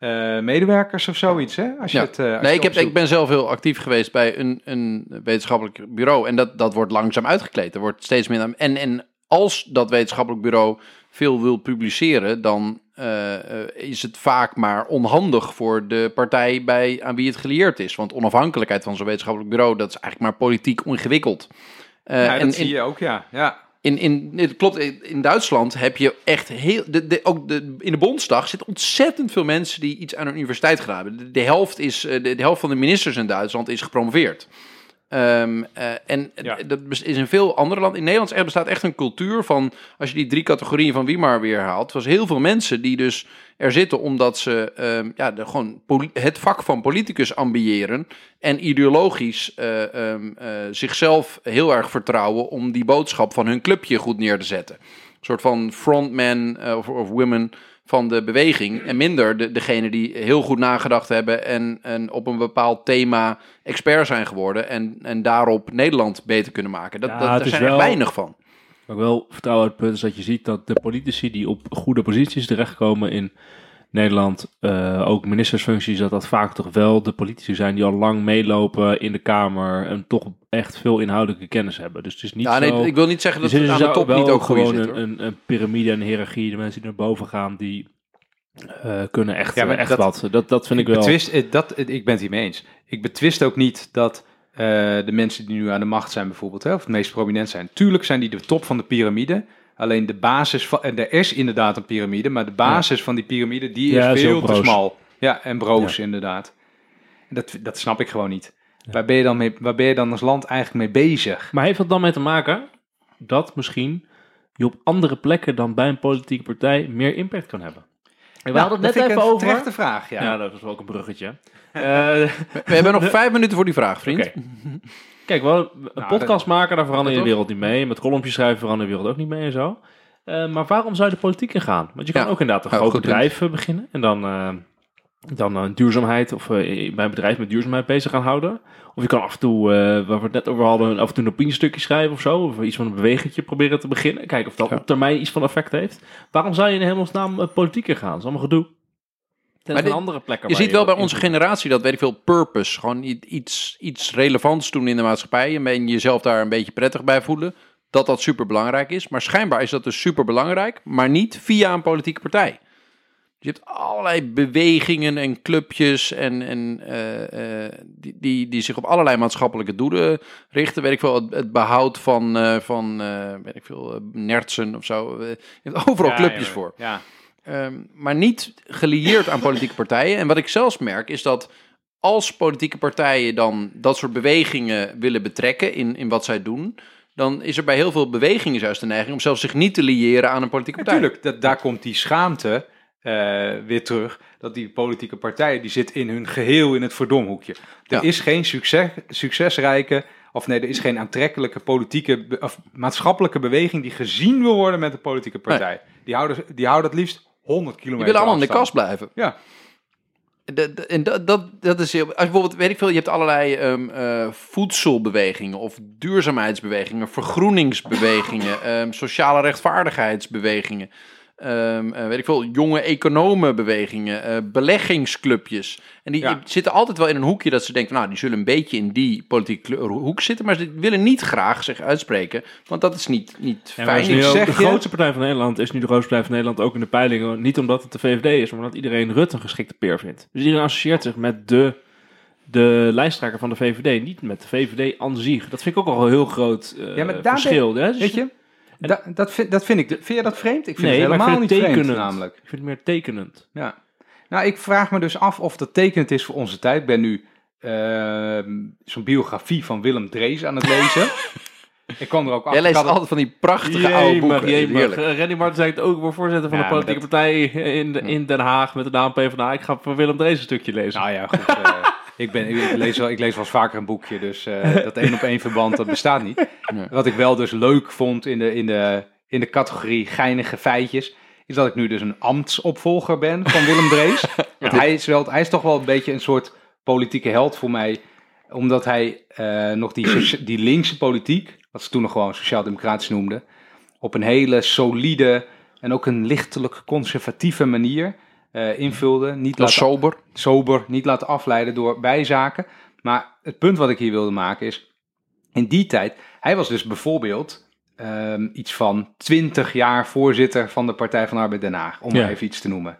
eh, medewerkers of zoiets. Hè? Als je Ja. het, eh, als Nee, je ik, heb, ik ben zelf heel actief geweest bij een, een wetenschappelijk bureau. En dat, dat wordt langzaam uitgekleed. Er wordt steeds minder. En, en als dat wetenschappelijk bureau veel wil publiceren, dan eh, is het vaak maar onhandig voor de partij bij, aan wie het gelieerd is. Want onafhankelijkheid van zo'n wetenschappelijk bureau, dat is eigenlijk maar politiek ingewikkeld. Ja, dat en zie je ook, ja. ja. In, in, het klopt, in Duitsland heb je echt heel. De, de, ook de, in de Bondsdag zitten ontzettend veel mensen die iets aan een universiteit gedaan hebben. De, de helft, is, eh, de, de helft van de ministers in Duitsland is gepromoveerd. Ehm, eh, en Ja. dat is in veel andere landen. In Nederland er bestaat echt een cultuur van. Als je die drie categorieën van wie maar weer haalt. was heel veel mensen die dus er zitten omdat ze ehm, ja, de, gewoon het vak van politicus ambiëren. En ideologisch eh, ehm, eh, zichzelf heel erg vertrouwen om die boodschap van hun clubje goed neer te zetten. Een soort van frontman of, of women van de beweging. En minder de, degene die heel goed nagedacht hebben en, en op een bepaald thema expert zijn geworden. En, en daarop Nederland beter kunnen maken. Dat, Ja, dat, daar zijn er weinig van. Ik wel vertrouw uit het punt is dat je ziet dat de politici die op goede posities terechtkomen in Nederland, eh, ook ministersfuncties, dat dat vaak toch wel de politici zijn die al lang meelopen in de Kamer en toch echt veel inhoudelijke kennis hebben. Dus het is niet Ja, zo... nee, ik wil niet zeggen dat het aan de top wel niet ook goed gewoon zit. een, een, een piramide en hiërarchie. De mensen die naar boven gaan, die eh, kunnen echt, Ja, maar echt dat- wat. Dat, dat vind ik, wel... Betwist, eh, dat, eh, ik ben het hiermee eens. Ik betwist ook niet dat eh, de mensen die nu aan de macht zijn bijvoorbeeld, hè, of het meest prominent zijn. Tuurlijk zijn die de top van de piramide. Alleen de basis van, en er is inderdaad een piramide, maar de basis van die piramide, die is Ja, is heel veel te smal. Ja, en broos inderdaad. En Dat, dat snap ik gewoon niet. Waar, ben je dan mee, waar ben je dan als land eigenlijk mee bezig? Maar heeft dat dan mee te maken dat misschien je op andere plekken dan bij een politieke partij meer impact kan hebben? En we Nou, hadden het dat net vind ik even een over. terechte vraag, ja. Ja, dat is wel ook een bruggetje. Eh, We hebben nog vijf minuten voor die vraag, vriend. Oké. Kijk, wel, een Nou, podcast maken, daar verander je de wereld niet mee. Met columnjes schrijven verander je de wereld ook niet mee en zo. Eh, maar waarom zou je de politiek in gaan? Want je kan Ja. ook inderdaad een groot bedrijf eh, beginnen. En dan, eh, dan duurzaamheid of bij een bedrijf met duurzaamheid bezig gaan houden. Of je kan af en toe, waar we het net over hadden, af en toe een opiniestukje schrijven of zo. Of iets van een bewegingje proberen te beginnen. Kijken of dat Ja. op termijn iets van effect heeft. Waarom zou je in hemelsnaam politiek in gaan? Dat is allemaal gedoe. Ten Maar van dit- andere plekken Je ziet wel bij onze generatie dat, weet ik veel, purpose. Gewoon iets, iets relevants doen in de maatschappij. En jezelf daar een beetje prettig bij voelen. Dat dat super belangrijk is. Maar schijnbaar is dat dus super belangrijk. Maar niet via een politieke partij. Dus je hebt allerlei bewegingen en clubjes. En, en, eh, eh, die, die, die zich op allerlei maatschappelijke doelen richten. Weet ik veel, het, het behoud van, eh, van weet ik veel, nertsen of zo. Je hebt overal Ja, clubjes ja, voor. Ja. Ehm, maar niet gelieerd aan politieke partijen. En wat ik zelfs merk is dat als politieke partijen dan dat soort bewegingen willen betrekken in, in wat zij doen, dan is er bij heel veel bewegingen juist de neiging om zelfs zich niet te liëren aan een politieke partij. Natuurlijk, dat, daar komt die schaamte eh, weer terug. Dat die politieke partijen, die zit in hun geheel in het verdomhoekje. Er Ja. is geen succes, succesrijke, of nee, er is geen aantrekkelijke politieke of maatschappelijke beweging die gezien wil worden met een politieke partij. Die, houden, die houden het liefst 100 Die kilometer willen allemaal in de kast blijven. Ja, en dat, dat, dat is heel, als je bijvoorbeeld, weet ik veel, je hebt allerlei ehm, eh, voedselbewegingen of duurzaamheidsbewegingen, vergroeningsbewegingen, ehm, sociale rechtvaardigheidsbewegingen, ehm, eh, weet ik veel, jonge economenbewegingen, eh, beleggingsclubjes. En die Ja. zitten altijd wel in een hoekje dat ze denken, nou, die zullen een beetje in die politieke hoek zitten, maar ze willen niet graag zich uitspreken, want dat is niet, niet Ja, fijn. is nu Ik ook zeg de je- grootste partij van Nederland is nu de grootste partij van Nederland ook in de peilingen. Niet omdat het de VVD is, maar omdat iedereen Rutte een geschikte peer vindt. Dus iedereen associeert zich met de, de lijsttrekker van de VVD, niet met de VVD aan zich. Dat vind ik ook al een heel groot eh, Ja, maar daar verschil. hè? Dus- weet je? Da- dat, vind, dat vind ik. Vind je dat vreemd? Ik vind nee, het helemaal vind het niet vreemd, tekenend. namelijk. Ik vind het meer tekenend. Ja. Nou, ik vraag me dus af of dat tekenend is voor onze tijd. Ik ben nu ehm, zo'n biografie van Willem Drees aan het lezen. Ik kwam er ook achter. Jij leest altijd van die prachtige oude boeken. Eh, Randy Martin zei het ook, voor voorzitter van Ja, de politieke dat- partij in, in Den Haag met de naam PvdA. Ik ga van Willem Drees een stukje lezen. Nou ja, goed. eh, ik, ben, ik, lees wel, ik lees wel eens vaker een boekje, dus eh, dat één op één verband, dat bestaat niet. Nee. Wat ik wel dus leuk vond in de, in, de, in de categorie geinige feitjes, is dat ik nu dus een ambtsopvolger ben van Willem Drees. Want hij, is wel, hij is toch wel een beetje een soort politieke held voor mij, omdat hij eh, nog die, die linkse politiek, wat ze toen nog gewoon sociaal-democratisch noemden, op een hele solide en ook een lichtelijk conservatieve manier eh, invulde. Niet laten sober. sober, niet laten afleiden door bijzaken. Maar het punt wat ik hier wilde maken is, in die tijd, hij was dus bijvoorbeeld ehm, iets van 20 jaar voorzitter van de Partij van de Arbeid Den Haag, om Ja. maar even iets te noemen.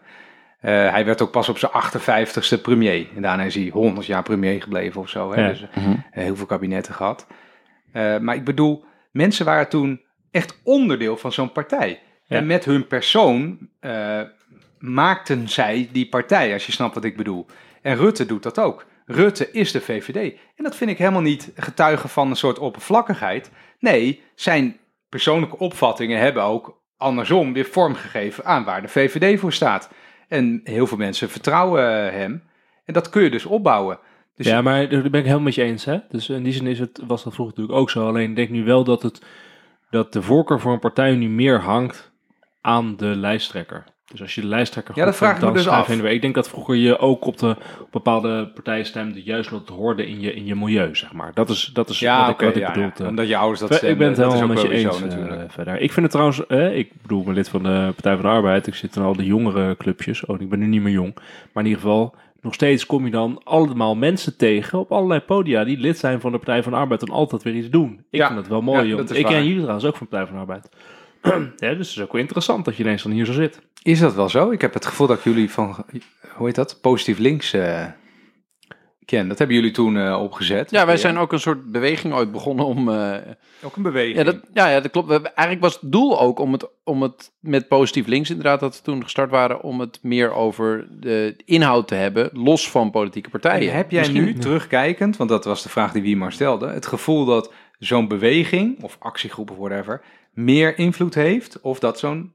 Eh, hij werd ook pas op zijn 58ste premier. En daarna is hij 100 jaar premier gebleven of zo. Hè? Ja. Dus eh, heel veel kabinetten gehad. Eh, maar ik bedoel, mensen waren toen echt onderdeel van zo'n partij. Ja. En met hun persoon eh, maakten zij die partij, als je snapt wat ik bedoel. En Rutte doet dat ook. Rutte is de VVD. En dat vind ik helemaal niet getuigen van een soort oppervlakkigheid. Nee, zijn persoonlijke opvattingen hebben ook andersom weer vormgegeven aan waar de VVD voor staat. En heel veel mensen vertrouwen eh, hem. En dat kun je dus opbouwen. Dus ja, maar daar ben ik helemaal met je eens. Hè? Dus in die zin is het, was dat vroeger natuurlijk ook zo. Alleen ik denk nu wel dat, het, dat de voorkeur voor een partij nu meer hangt aan de lijsttrekker. Dus als je de lijsttrekker Ja, dat vraag vindt, ik me dan dus schrijf je af. Ik denk dat vroeger je ook op, de, op bepaalde partijen stemde, juist omdat het hoorde in je, in je milieu, zeg maar. Dat is, dat is ja, wat ik, wat ik ja, bedoel. ja. eh. Omdat je ouders dat ik stemmen, ben het dat is helemaal ook met je wel eens zo eh, verder. Ik vind het trouwens, eh, ik bedoel, ik ben lid van de Partij van de Arbeid. Ik zit in al de jongere clubjes. Oh, ik ben nu niet meer jong. Maar in ieder geval, nog steeds kom je dan allemaal mensen tegen op allerlei podia die lid zijn van de Partij van de Arbeid en altijd weer iets doen. Ik Ja, vind dat wel mooi. ja, joh. dat is ik ken jullie trouwens ook van de Partij van de Arbeid. ja, dus het is ook wel interessant dat je ineens dan hier zo zit. Is dat wel zo? Ik heb het gevoel dat ik jullie van, hoe heet dat, positief links eh, ken. Dat hebben jullie toen eh, opgezet. Ja, wij zijn ook een soort beweging ooit begonnen om... eh, ook een beweging. ja, dat, ja, ja, dat klopt. We hebben- eigenlijk was het doel ook om het, om het met positief links inderdaad, dat we toen gestart waren, om het meer over de inhoud te hebben, los van politieke partijen. En heb jij Misschien- nu terugkijkend, want dat was de vraag die Wiemar stelde, het gevoel dat zo'n beweging of actiegroep of whatever meer invloed heeft of dat zo'n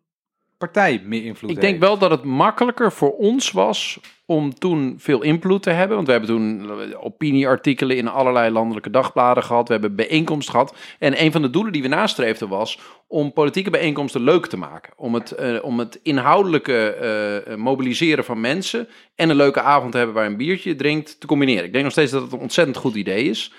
partij meer invloed Ik heeft? denk wel dat het makkelijker voor ons was om toen veel invloed te hebben. Want we hebben toen eh, opinieartikelen in allerlei landelijke dagbladen gehad. We hebben bijeenkomsten gehad. En een van de doelen die we nastreefden was om politieke bijeenkomsten leuk te maken. Om het, eh, om het inhoudelijke eh, mobiliseren van mensen en een leuke avond te hebben waar een biertje drinkt te combineren. Ik denk nog steeds dat het een ontzettend goed idee is.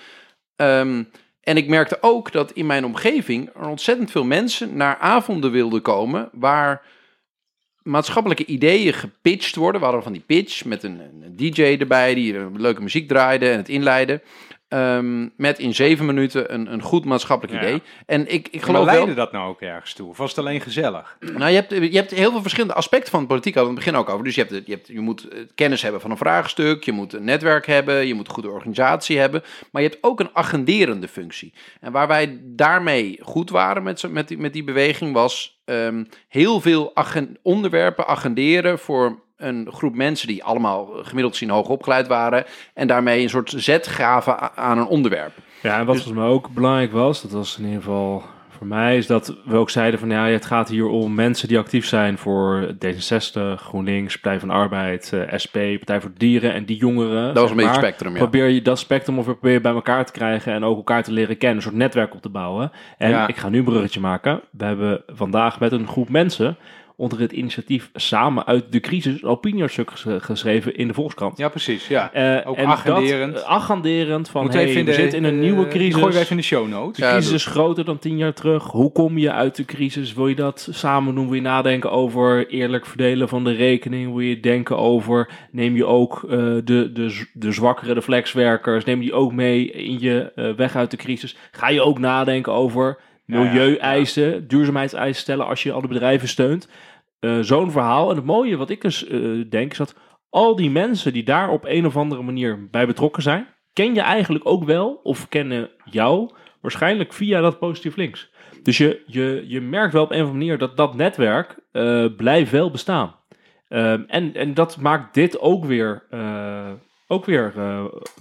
Ehm, en ik merkte ook dat in mijn omgeving er ontzettend veel mensen naar avonden wilden komen waar maatschappelijke ideeën gepitcht worden. We hadden van die pitch met een, een DJ erbij die leuke muziek draaide en het inleidde. Ehm, met in zeven minuten een, een goed maatschappelijk Ja. idee. En ik, ik Maar geloof wel... leidde dat nou ook ergens toe? Of was het alleen gezellig? Nou, je hebt, je hebt heel veel verschillende aspecten van politiek. Hadden we het begin ook over. Dus je, hebt, je, hebt, je moet eh, kennis hebben van een vraagstuk. Je moet een netwerk hebben. Je moet een goede organisatie hebben. Maar je hebt ook een agenderende functie. En waar wij daarmee goed waren met, met, die, met die beweging was ehm, heel veel agen- onderwerpen agenderen voor een groep mensen die allemaal gemiddeld gezien hoog opgeleid waren. En daarmee een soort zet gaven aan een onderwerp. Ja, en wat volgens mij ook belangrijk was, dat was in ieder geval voor mij, is dat we ook zeiden van ja, het gaat hier om mensen die actief zijn voor D66, GroenLinks, Partij van de Arbeid, eh, SP, Partij voor de Dieren en die jongeren. Dat was een beetje maar, spectrum, ja. Probeer je dat spectrum of probeer je bij elkaar te krijgen en ook elkaar te leren kennen, een soort netwerk op te bouwen. En Ja. ik ga nu een bruggetje maken. We hebben vandaag met een groep mensen onder het initiatief Samen uit de crisis een opinieartstuk ges- geschreven in de Volkskrant. Ja, precies. Ja. Eh, Ook en agenderend. Dat, eh, agenderend van, Moeten we hey, in we zitten in een eh, nieuwe die crisis. gooien we even in de show notes. De Ja, crisis is groter dan tien jaar terug. Hoe kom je uit de crisis? Wil je dat samen doen? Wil je nadenken over eerlijk verdelen van de rekening? Wil je denken over, neem je ook eh, de, de, de zwakkere, de flexwerkers, neem je die ook mee in je eh, weg uit de crisis? Ga je ook nadenken over milieueisen, duurzaamheidseisen stellen als je alle bedrijven steunt? Eh, Zo'n verhaal. En het mooie wat ik dus denk, is dat al die mensen die daar op een of andere manier bij betrokken zijn, ken je eigenlijk ook wel of kennen jou waarschijnlijk via dat positief links. Dus je, je, je merkt wel op een of andere manier dat dat netwerk eh, blijft wel bestaan. Ehm, en, en dat maakt dit ook weer, ook weer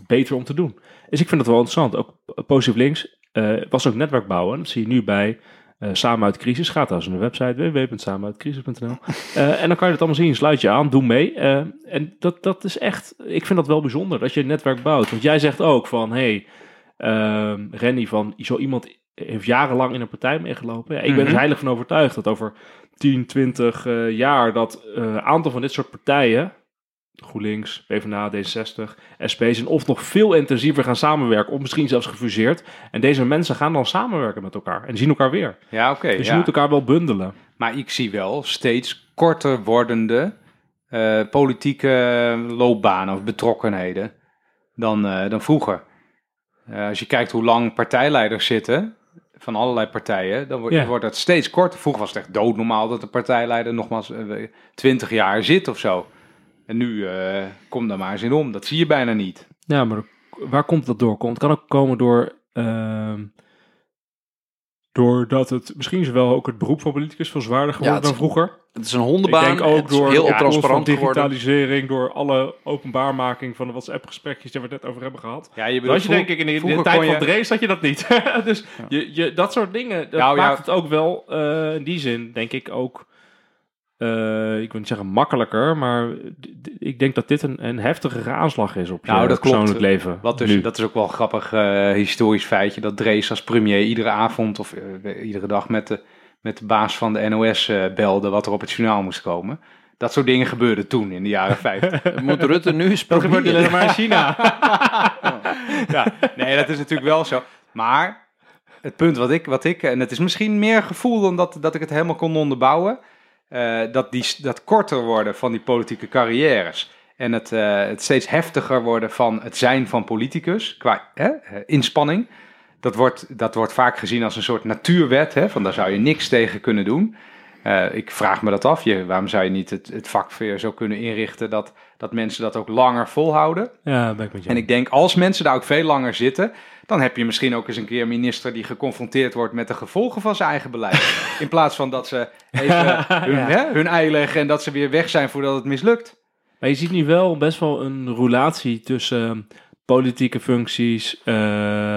beter om te doen. Dus ik vind het wel interessant. Ook positief links. Eh, was ook netwerkbouwen. Dat zie je nu bij eh, Samen uit Crisis. Gaat als de website www.samenuitcrisis.nl. Eh, en dan kan je het allemaal zien. Sluit je aan, doe mee. En dat, dat is echt, ik vind dat wel bijzonder dat je een netwerk bouwt. Want jij zegt ook van, hey, ehm Renny, van zo iemand heeft jarenlang in een partij meegelopen. Ja, ik ben er Mhm. heilig van overtuigd dat over 10, 20 eh, jaar dat een aantal van dit soort partijen, GroenLinks, PvdA, D66, SP, zijn of nog veel intensiever gaan samenwerken, of misschien zelfs gefuseerd. En deze mensen gaan dan samenwerken met elkaar en zien elkaar weer. Ja, oké. Dus ja. je moet elkaar wel bundelen. Maar ik zie wel steeds korter wordende eh, politieke loopbanen of betrokkenheden dan, eh, dan vroeger. Eh, als je kijkt hoe lang partijleiders zitten van allerlei partijen, dan wordt, Ja. wordt dat steeds korter. Vroeger was het echt doodnormaal dat de partijleider nogmaals twintig jaar zit of zo. En nu uh, komt daar maar eens in om. Dat zie je bijna niet. Ja, maar waar komt dat door? Het kan ook komen door. ehm, doordat het misschien is wel ook het beroep van politicus veel zwaarder geworden dan is- vroeger. Het is een hondenbaan. ik denk ook het is door heel ja, transparant van geworden. digitalisering, door alle openbaarmaking van de WhatsApp-gesprekjes die we het net over hebben gehad. Ja, je bedoelt, je denk ik in de, tijd van Drees had je dat niet. dus je, je, dat soort dingen, dat Nou, ja. maakt het ook wel eh, in die zin, denk ik ook, eh, ik wil niet zeggen makkelijker, maar ik denk dat dit een, een heftigere aanslag is op je Nou, dat klopt. persoonlijk leven. Wat dus, nu. dat is ook wel een grappig eh, historisch feitje. Dat Drees als premier iedere avond of eh, iedere dag met de, met de baas van de NOS eh, belde wat er op het journaal moest komen. Dat soort dingen gebeurden toen in de jaren 50. Moet Rutte nu eens dat gebeurt alleen maar in China. ja, nee, dat is natuurlijk wel zo. Maar het punt wat ik, wat ik en het is misschien meer gevoel dan dat, dat ik het helemaal kon onderbouwen, eh, dat, die, dat korter worden van die politieke carrières en het, eh, het steeds heftiger worden van het zijn van politicus qua hè, eh, inspanning. Dat wordt, dat wordt vaak gezien als een soort natuurwet, hè, van daar zou je niks tegen kunnen doen. Ik vraag me dat af, je, waarom zou je niet het, het vak weer zo kunnen inrichten dat, dat mensen dat ook langer volhouden? ja, ben ik met je. En ik denk, als mensen daar ook veel langer zitten, dan heb je misschien ook eens een keer een minister die geconfronteerd wordt met de gevolgen van zijn eigen beleid. In plaats van dat ze even hun, Ja. hè, hun ei leggen en dat ze weer weg zijn voordat het mislukt. Maar je ziet nu wel best wel een roulatie tussen eh, politieke functies, eh,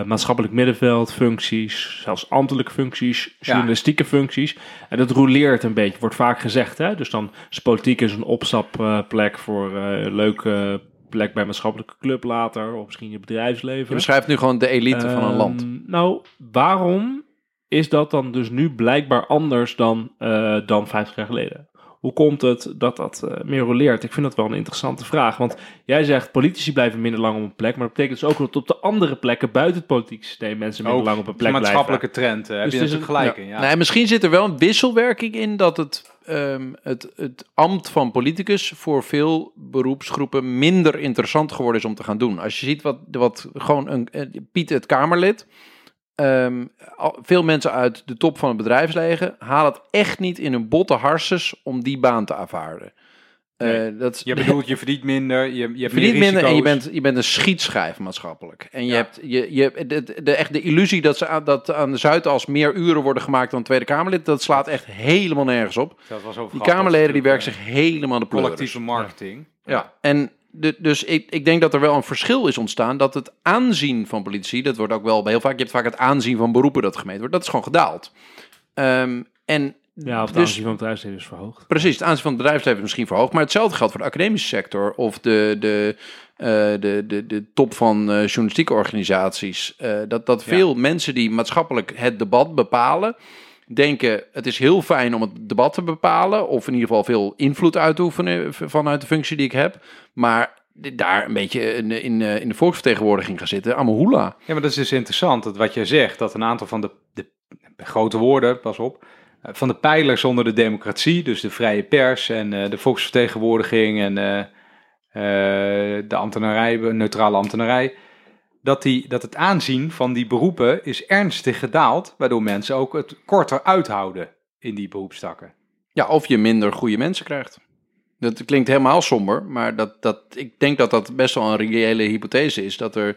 maatschappelijk middenveld functies, zelfs ambtelijke functies, Ja. journalistieke functies. En dat rouleert een beetje, wordt vaak gezegd. Hè? Dus dan is politiek is een opstapplek voor eh, leuke plek bij een maatschappelijke club later, of misschien je bedrijfsleven. Je beschrijft nu gewoon de elite van een Ehm, land. Nou, waarom is dat dan dus nu blijkbaar anders dan, eh, dan 50 jaar geleden? Hoe komt het dat dat eh, meer roleert? Ik vind dat wel een interessante vraag. Want jij zegt politici blijven minder lang op een plek. Maar dat betekent dus ook dat op de andere plekken buiten het politieke systeem mensen minder Ook lang op een plek blijven. maatschappelijke trend, eh, heb Dus je het is natuurlijk een- gelijk in. Ja. Nee, misschien zit er wel een wisselwerking in dat het, ehm, het, het ambt van politicus voor veel beroepsgroepen minder interessant geworden is om te gaan doen. Als je ziet wat, wat gewoon een eh, Piet het Kamerlid, ehm, veel mensen uit de top van het bedrijfsleven halen het echt niet in hun botte harses om die baan te aanvaarden. Eh, Nee. dat Je bedoelt, je verdient minder, je, je hebt verdient minder en je bent, je bent een schietschijf maatschappelijk. En je Ja. hebt je, je, de, echt de illusie dat, ze aan, dat aan de Zuidas meer uren worden gemaakt dan Tweede Kamerlid, dat slaat echt helemaal nergens op. Dat was Die Kamerleden die werken zich helemaal de pleuris. collectieve marketing. Ja, en de, dus ik, ik denk dat er wel een verschil is ontstaan. Dat het aanzien van politici, dat wordt ook wel heel vaak, je hebt vaak het aanzien van beroepen dat gemeten wordt, dat is gewoon gedaald. Ehm, en Ja, of de Dus- aanzien van het bedrijfsleven is verhoogd. Precies, het aanzien van het bedrijfsleven is misschien verhoogd. Maar hetzelfde geldt voor de academische sector of de, de, eh, de, de, de top van eh, journalistieke organisaties. Eh, dat dat Ja. veel mensen die maatschappelijk het debat bepalen, denken het is heel fijn om het debat te bepalen. Of in ieder geval veel invloed uit te oefenen vanuit de functie die ik heb. Maar daar een beetje in, de- in, de- in de volksvertegenwoordiging gaan zitten, hoela. Ja, maar dat is dus interessant, dat wat jij zegt, dat een aantal van de, de grote woorden, pas op, eh, van de pijlers onder de democratie, dus de vrije pers en eh, de volksvertegenwoordiging en eh, eh, de ambtenarij, neutrale ambtenarij, dat, die, dat het aanzien van die beroepen is ernstig gedaald, waardoor mensen ook het korter uithouden in die beroepstakken. Ja, of je minder goede mensen krijgt. Dat klinkt helemaal somber, maar dat, dat, ik denk dat dat best wel een reële hypothese is. Dat er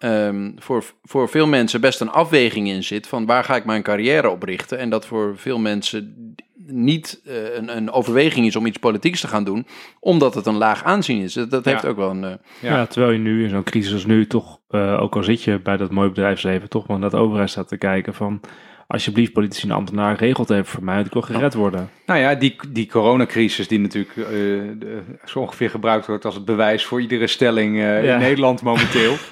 ehm, voor, voor veel mensen best een afweging in zit van waar ga ik mijn carrière op richten. En dat voor veel mensen niet eh, een, een overweging is om iets politieks te gaan doen, omdat het een laag aanzien is. Dat, dat heeft ook wel een. eh, Ja. Ja. terwijl je nu in zo'n crisis als nu toch, eh, ook al zit je bij dat mooie bedrijfsleven, toch wel naar de overheid staat te kijken van, alsjeblieft politici en ambtenaren regelt even voor mij, dat ik wil gered worden. Nou ja, die, die coronacrisis die natuurlijk eh, de- zo ongeveer gebruikt wordt als het bewijs voor iedere stelling eh, Ja. in Nederland momenteel.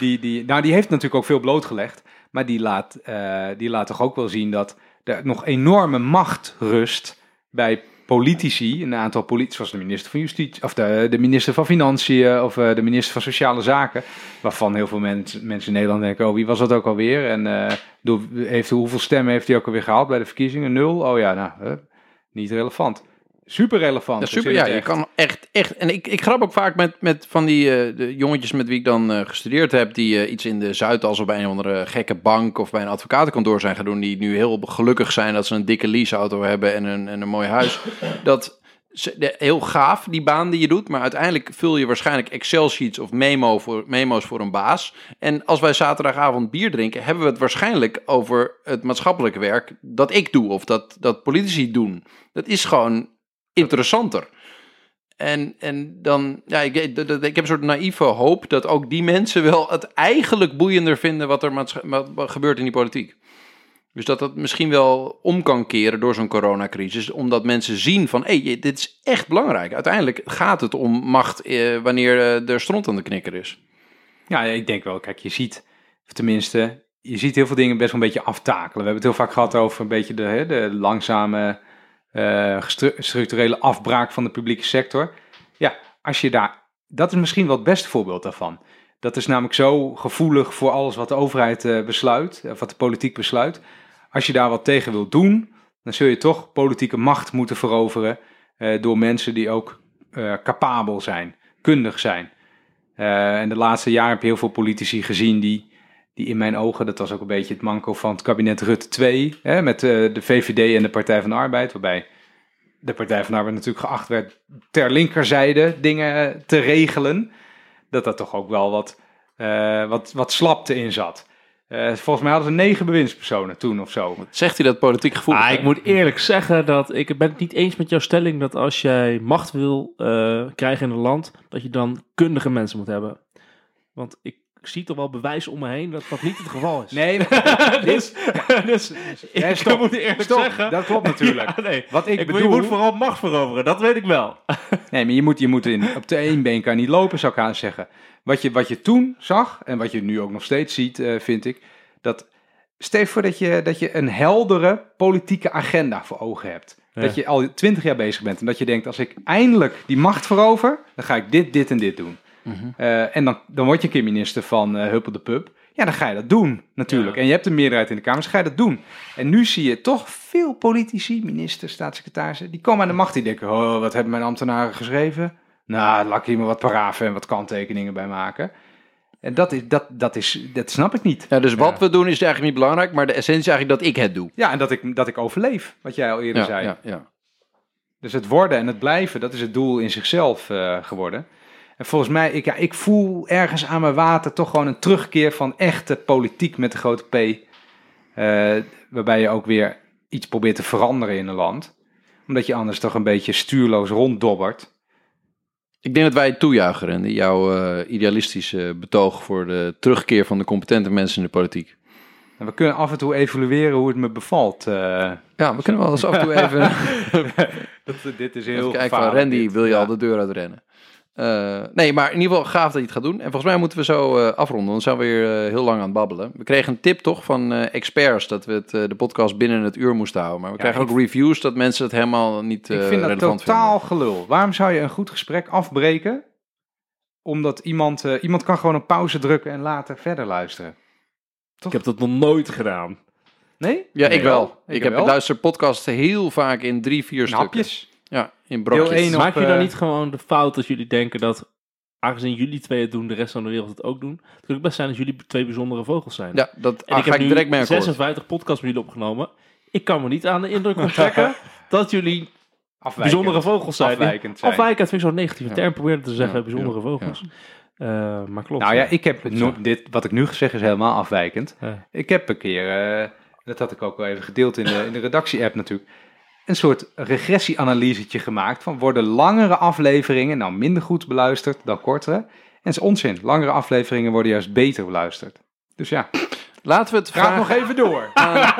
die, die, nou, die heeft natuurlijk ook veel blootgelegd. Maar die laat, eh, die laat toch ook wel zien dat er nog enorme macht rust bij politici. Een aantal politici, zoals de minister van Justitie, of de, de minister van Financiën, of eh, de minister van Sociale Zaken. Waarvan heel veel mens- mensen in Nederland denken: oh, wie was dat ook alweer? En eh, door, heeft, hoeveel stemmen heeft hij ook alweer gehaald bij de verkiezingen? Nul? Oh ja, nou, niet relevant. Super relevant. Ja, super. Ja, je kan echt, echt. En ik, ik grap ook vaak met, met van die eh, de jongetjes met wie ik dan eh, gestudeerd heb, die eh, iets in de Zuidas of bij een of andere gekke bank of bij een advocatenkantoor zijn gaan doen, die nu heel gelukkig zijn dat ze een dikke leaseauto hebben en een, en een mooi huis. Dat heel gaaf, die baan die je doet, maar uiteindelijk vul je waarschijnlijk Excel-sheets of memo voor, memo's voor een baas. En als wij zaterdagavond bier drinken, hebben we het waarschijnlijk over het maatschappelijke werk dat ik doe of dat, dat politici doen. Dat is gewoon interessanter. En, en dan, ja, ik, ik, heb een soort naïeve hoop dat ook die mensen wel het eigenlijk boeiender vinden wat er wat, gebeurt in die politiek. Dus dat dat misschien wel om kan keren door zo'n coronacrisis, omdat mensen zien van, hé, hey, dit is echt belangrijk. Uiteindelijk gaat het om macht eh, wanneer eh, er stront aan de knikker is. Ja, ik denk wel. Kijk, je ziet, of tenminste, je ziet heel veel dingen best wel een beetje aftakelen. We hebben het heel vaak gehad over een beetje de, de langzame eh, structurele afbraak van de publieke sector. Ja, als je daar, dat is misschien wel het beste voorbeeld daarvan. Dat is namelijk zo gevoelig voor alles wat de overheid eh, besluit, of wat de politiek besluit. Als je daar wat tegen wilt doen, dan zul je toch politieke macht moeten veroveren eh, door mensen die ook eh, capabel zijn, kundig zijn. Eh, en de laatste jaren heb je heel veel politici gezien die, die in mijn ogen, dat was ook een beetje het manco van het kabinet Rutte 2, hè, met eh, de VVD en de Partij van de Arbeid, waarbij de Partij van de Arbeid natuurlijk geacht werd ter linkerzijde dingen te regelen, dat dat toch ook wel wat, eh, wat, wat slapte in zat. Eh, volgens mij hadden ze negen bewindspersonen toen of zo. Zegt hij dat politiek gevoelig? Ah, ik moet eerlijk zeggen dat ik ben het niet eens met jouw stelling dat als jij macht wil eh, krijgen in een land, dat je dan kundige mensen moet hebben. Want ik zie toch wel bewijs om me heen dat dat niet het geval is. Nee, dus, dus Ja, ik stop. moet eerlijk Stop, zeggen. dat klopt natuurlijk. Ja, nee. Wat ik, Ik, bedoel, je moet vooral macht veroveren, dat weet ik wel. Nee, maar je moet, je moet in, op de één been kan niet lopen, zou ik aan zeggen. Wat je, wat je toen zag, en wat je nu ook nog steeds ziet, eh, vind ik, dat stel je voor dat je, dat je een heldere politieke agenda voor ogen hebt. Ja. Dat je al twintig jaar bezig bent en dat je denkt, als ik eindelijk die macht verover, dan ga ik dit, dit en dit doen. Mhm. Eh, en dan, dan word je een keer minister van eh Huppel de Pub. Ja, dan ga je dat doen, natuurlijk. Ja. En je hebt een meerderheid in de Kamer, dus ga je dat doen. En nu zie je toch veel politici, ministers, staatssecretarissen, die komen aan de macht. Die denken, oh, wat hebben mijn ambtenaren geschreven? Nou, laat ik hier maar wat parafen en wat kanttekeningen bij maken. En dat, is, dat, dat, is, dat snap ik niet. Ja, dus wat we doen is eigenlijk niet belangrijk, maar de essentie is eigenlijk dat ik het doe. Ja, en dat ik, dat ik overleef, wat jij al eerder Ja, zei. ja, ja. Dus het worden en het blijven, dat is het doel in zichzelf eh, geworden. En volgens mij, ik, ja, ik voel ergens aan mijn water toch gewoon een terugkeer van echte politiek met de grote P. eh, waarbij je ook weer iets probeert te veranderen in een land. Omdat je anders toch een beetje stuurloos ronddobbert. Ik denk dat wij toejuichen, Randy, jouw eh, idealistische betoog voor de terugkeer van de competente mensen in de politiek. En we kunnen af en toe evalueren hoe het me bevalt. eh. Ja, we kunnen wel eens af en toe even, dat, dit is heel kijken van Randy, dit. wil je Ja. al de deur uitrennen? Eh, nee, maar in ieder geval gaaf dat je het gaat doen. En volgens mij moeten we zo eh, afronden, dan zijn we weer eh, heel lang aan het babbelen. We kregen een tip toch van eh, experts dat we het, eh, de podcast binnen het uur moesten houden. Maar we Ja, krijgen ook reviews dat mensen het helemaal niet eh Ik vind dat totaal vinden. gelul. Waarom zou je een goed gesprek afbreken? Omdat iemand, eh, iemand kan gewoon een pauze drukken en later verder luisteren. Ik heb dat nog nooit gedaan. Nee? Ja, ik wel. Ik, heb wel. luister podcasts heel vaak in drie, vier In stukken. hapjes. In brokjes. Deel één op, Maak je dan eh, niet gewoon de fout als jullie denken dat, aangezien jullie twee het doen, de rest van de wereld het ook doen? Het kan ook best zijn dat jullie twee bijzondere vogels zijn. Ja, dat En ah, ik ga heb ik nu direct mee akkoord. 56 podcasts met jullie opgenomen. Ik kan me niet aan de indruk onttrekken dat jullie Afwijkend. bijzondere vogels zijn. Afwijkend zijn. Afwijkend vind ik zo'n negatieve Ja. term. Probeer te zeggen, Ja, bijzondere ja, vogels. Eh, maar klopt. Nou ja, ik heb no- dit, wat ik nu zeg is helemaal afwijkend. Ik heb een keer, eh, dat had ik ook wel even gedeeld in de, in de redactie-app natuurlijk, een soort regressieanalysetje gemaakt van worden langere afleveringen nou minder goed beluisterd dan kortere. En dat is onzin. Langere afleveringen worden juist beter beluisterd. Dus ja, Laten we het ga vragen nog even door.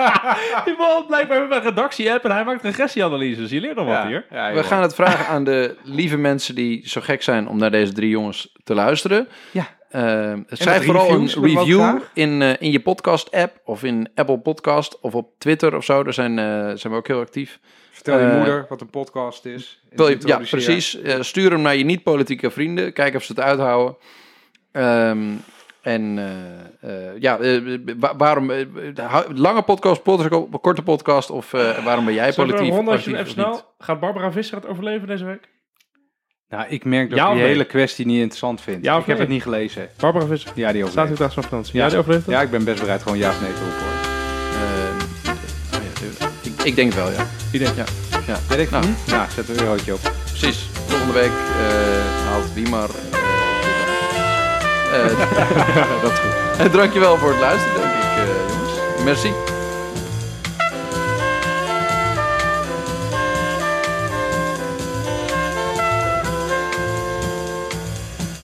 Die man blijkbaar met een redactie-app en hij maakt regressieanalyses. Je leert nog wat Ja, hier. ja, We gaan het vragen aan de lieve mensen die zo gek zijn om naar deze drie jongens te luisteren. Ja. Eh, schrijf vooral reviews een review in, eh, in je podcast-app of in Apple Podcast of op Twitter of zo. Daar zijn, eh, zijn we ook heel actief. Vertel je Eh, moeder wat een podcast is. Wil je- ja, precies. Eh, stuur hem naar je niet-politieke vrienden. Kijk of ze het uithouden. Ehm, en eh, eh, ja, wa- waarom... lange podcast, podcast, korte podcast of eh, waarom ben jij politiek even snel... Gaat Barbara Visser het overleven deze week? Nou, ik merk dat Ja ik die nee? hele kwestie niet interessant vind. Ja ik heb het niet gelezen. Barbara Visser. Ja, die Staat overleeft. u daar zo'n vakantie? Ja. Ja, die overleeft het? Ja, ik ben best bereid gewoon ja of nee te roepen ik, ik denk wel, ja. Die denkt, Ja, ja. Weet ik Nou. Nou, zet er een eurotje op. Precies. Volgende week eh, haalt Wiemar... eh, eh, dat is goed. en dankjewel voor het luisteren, denk ik, eh, jongens. Merci.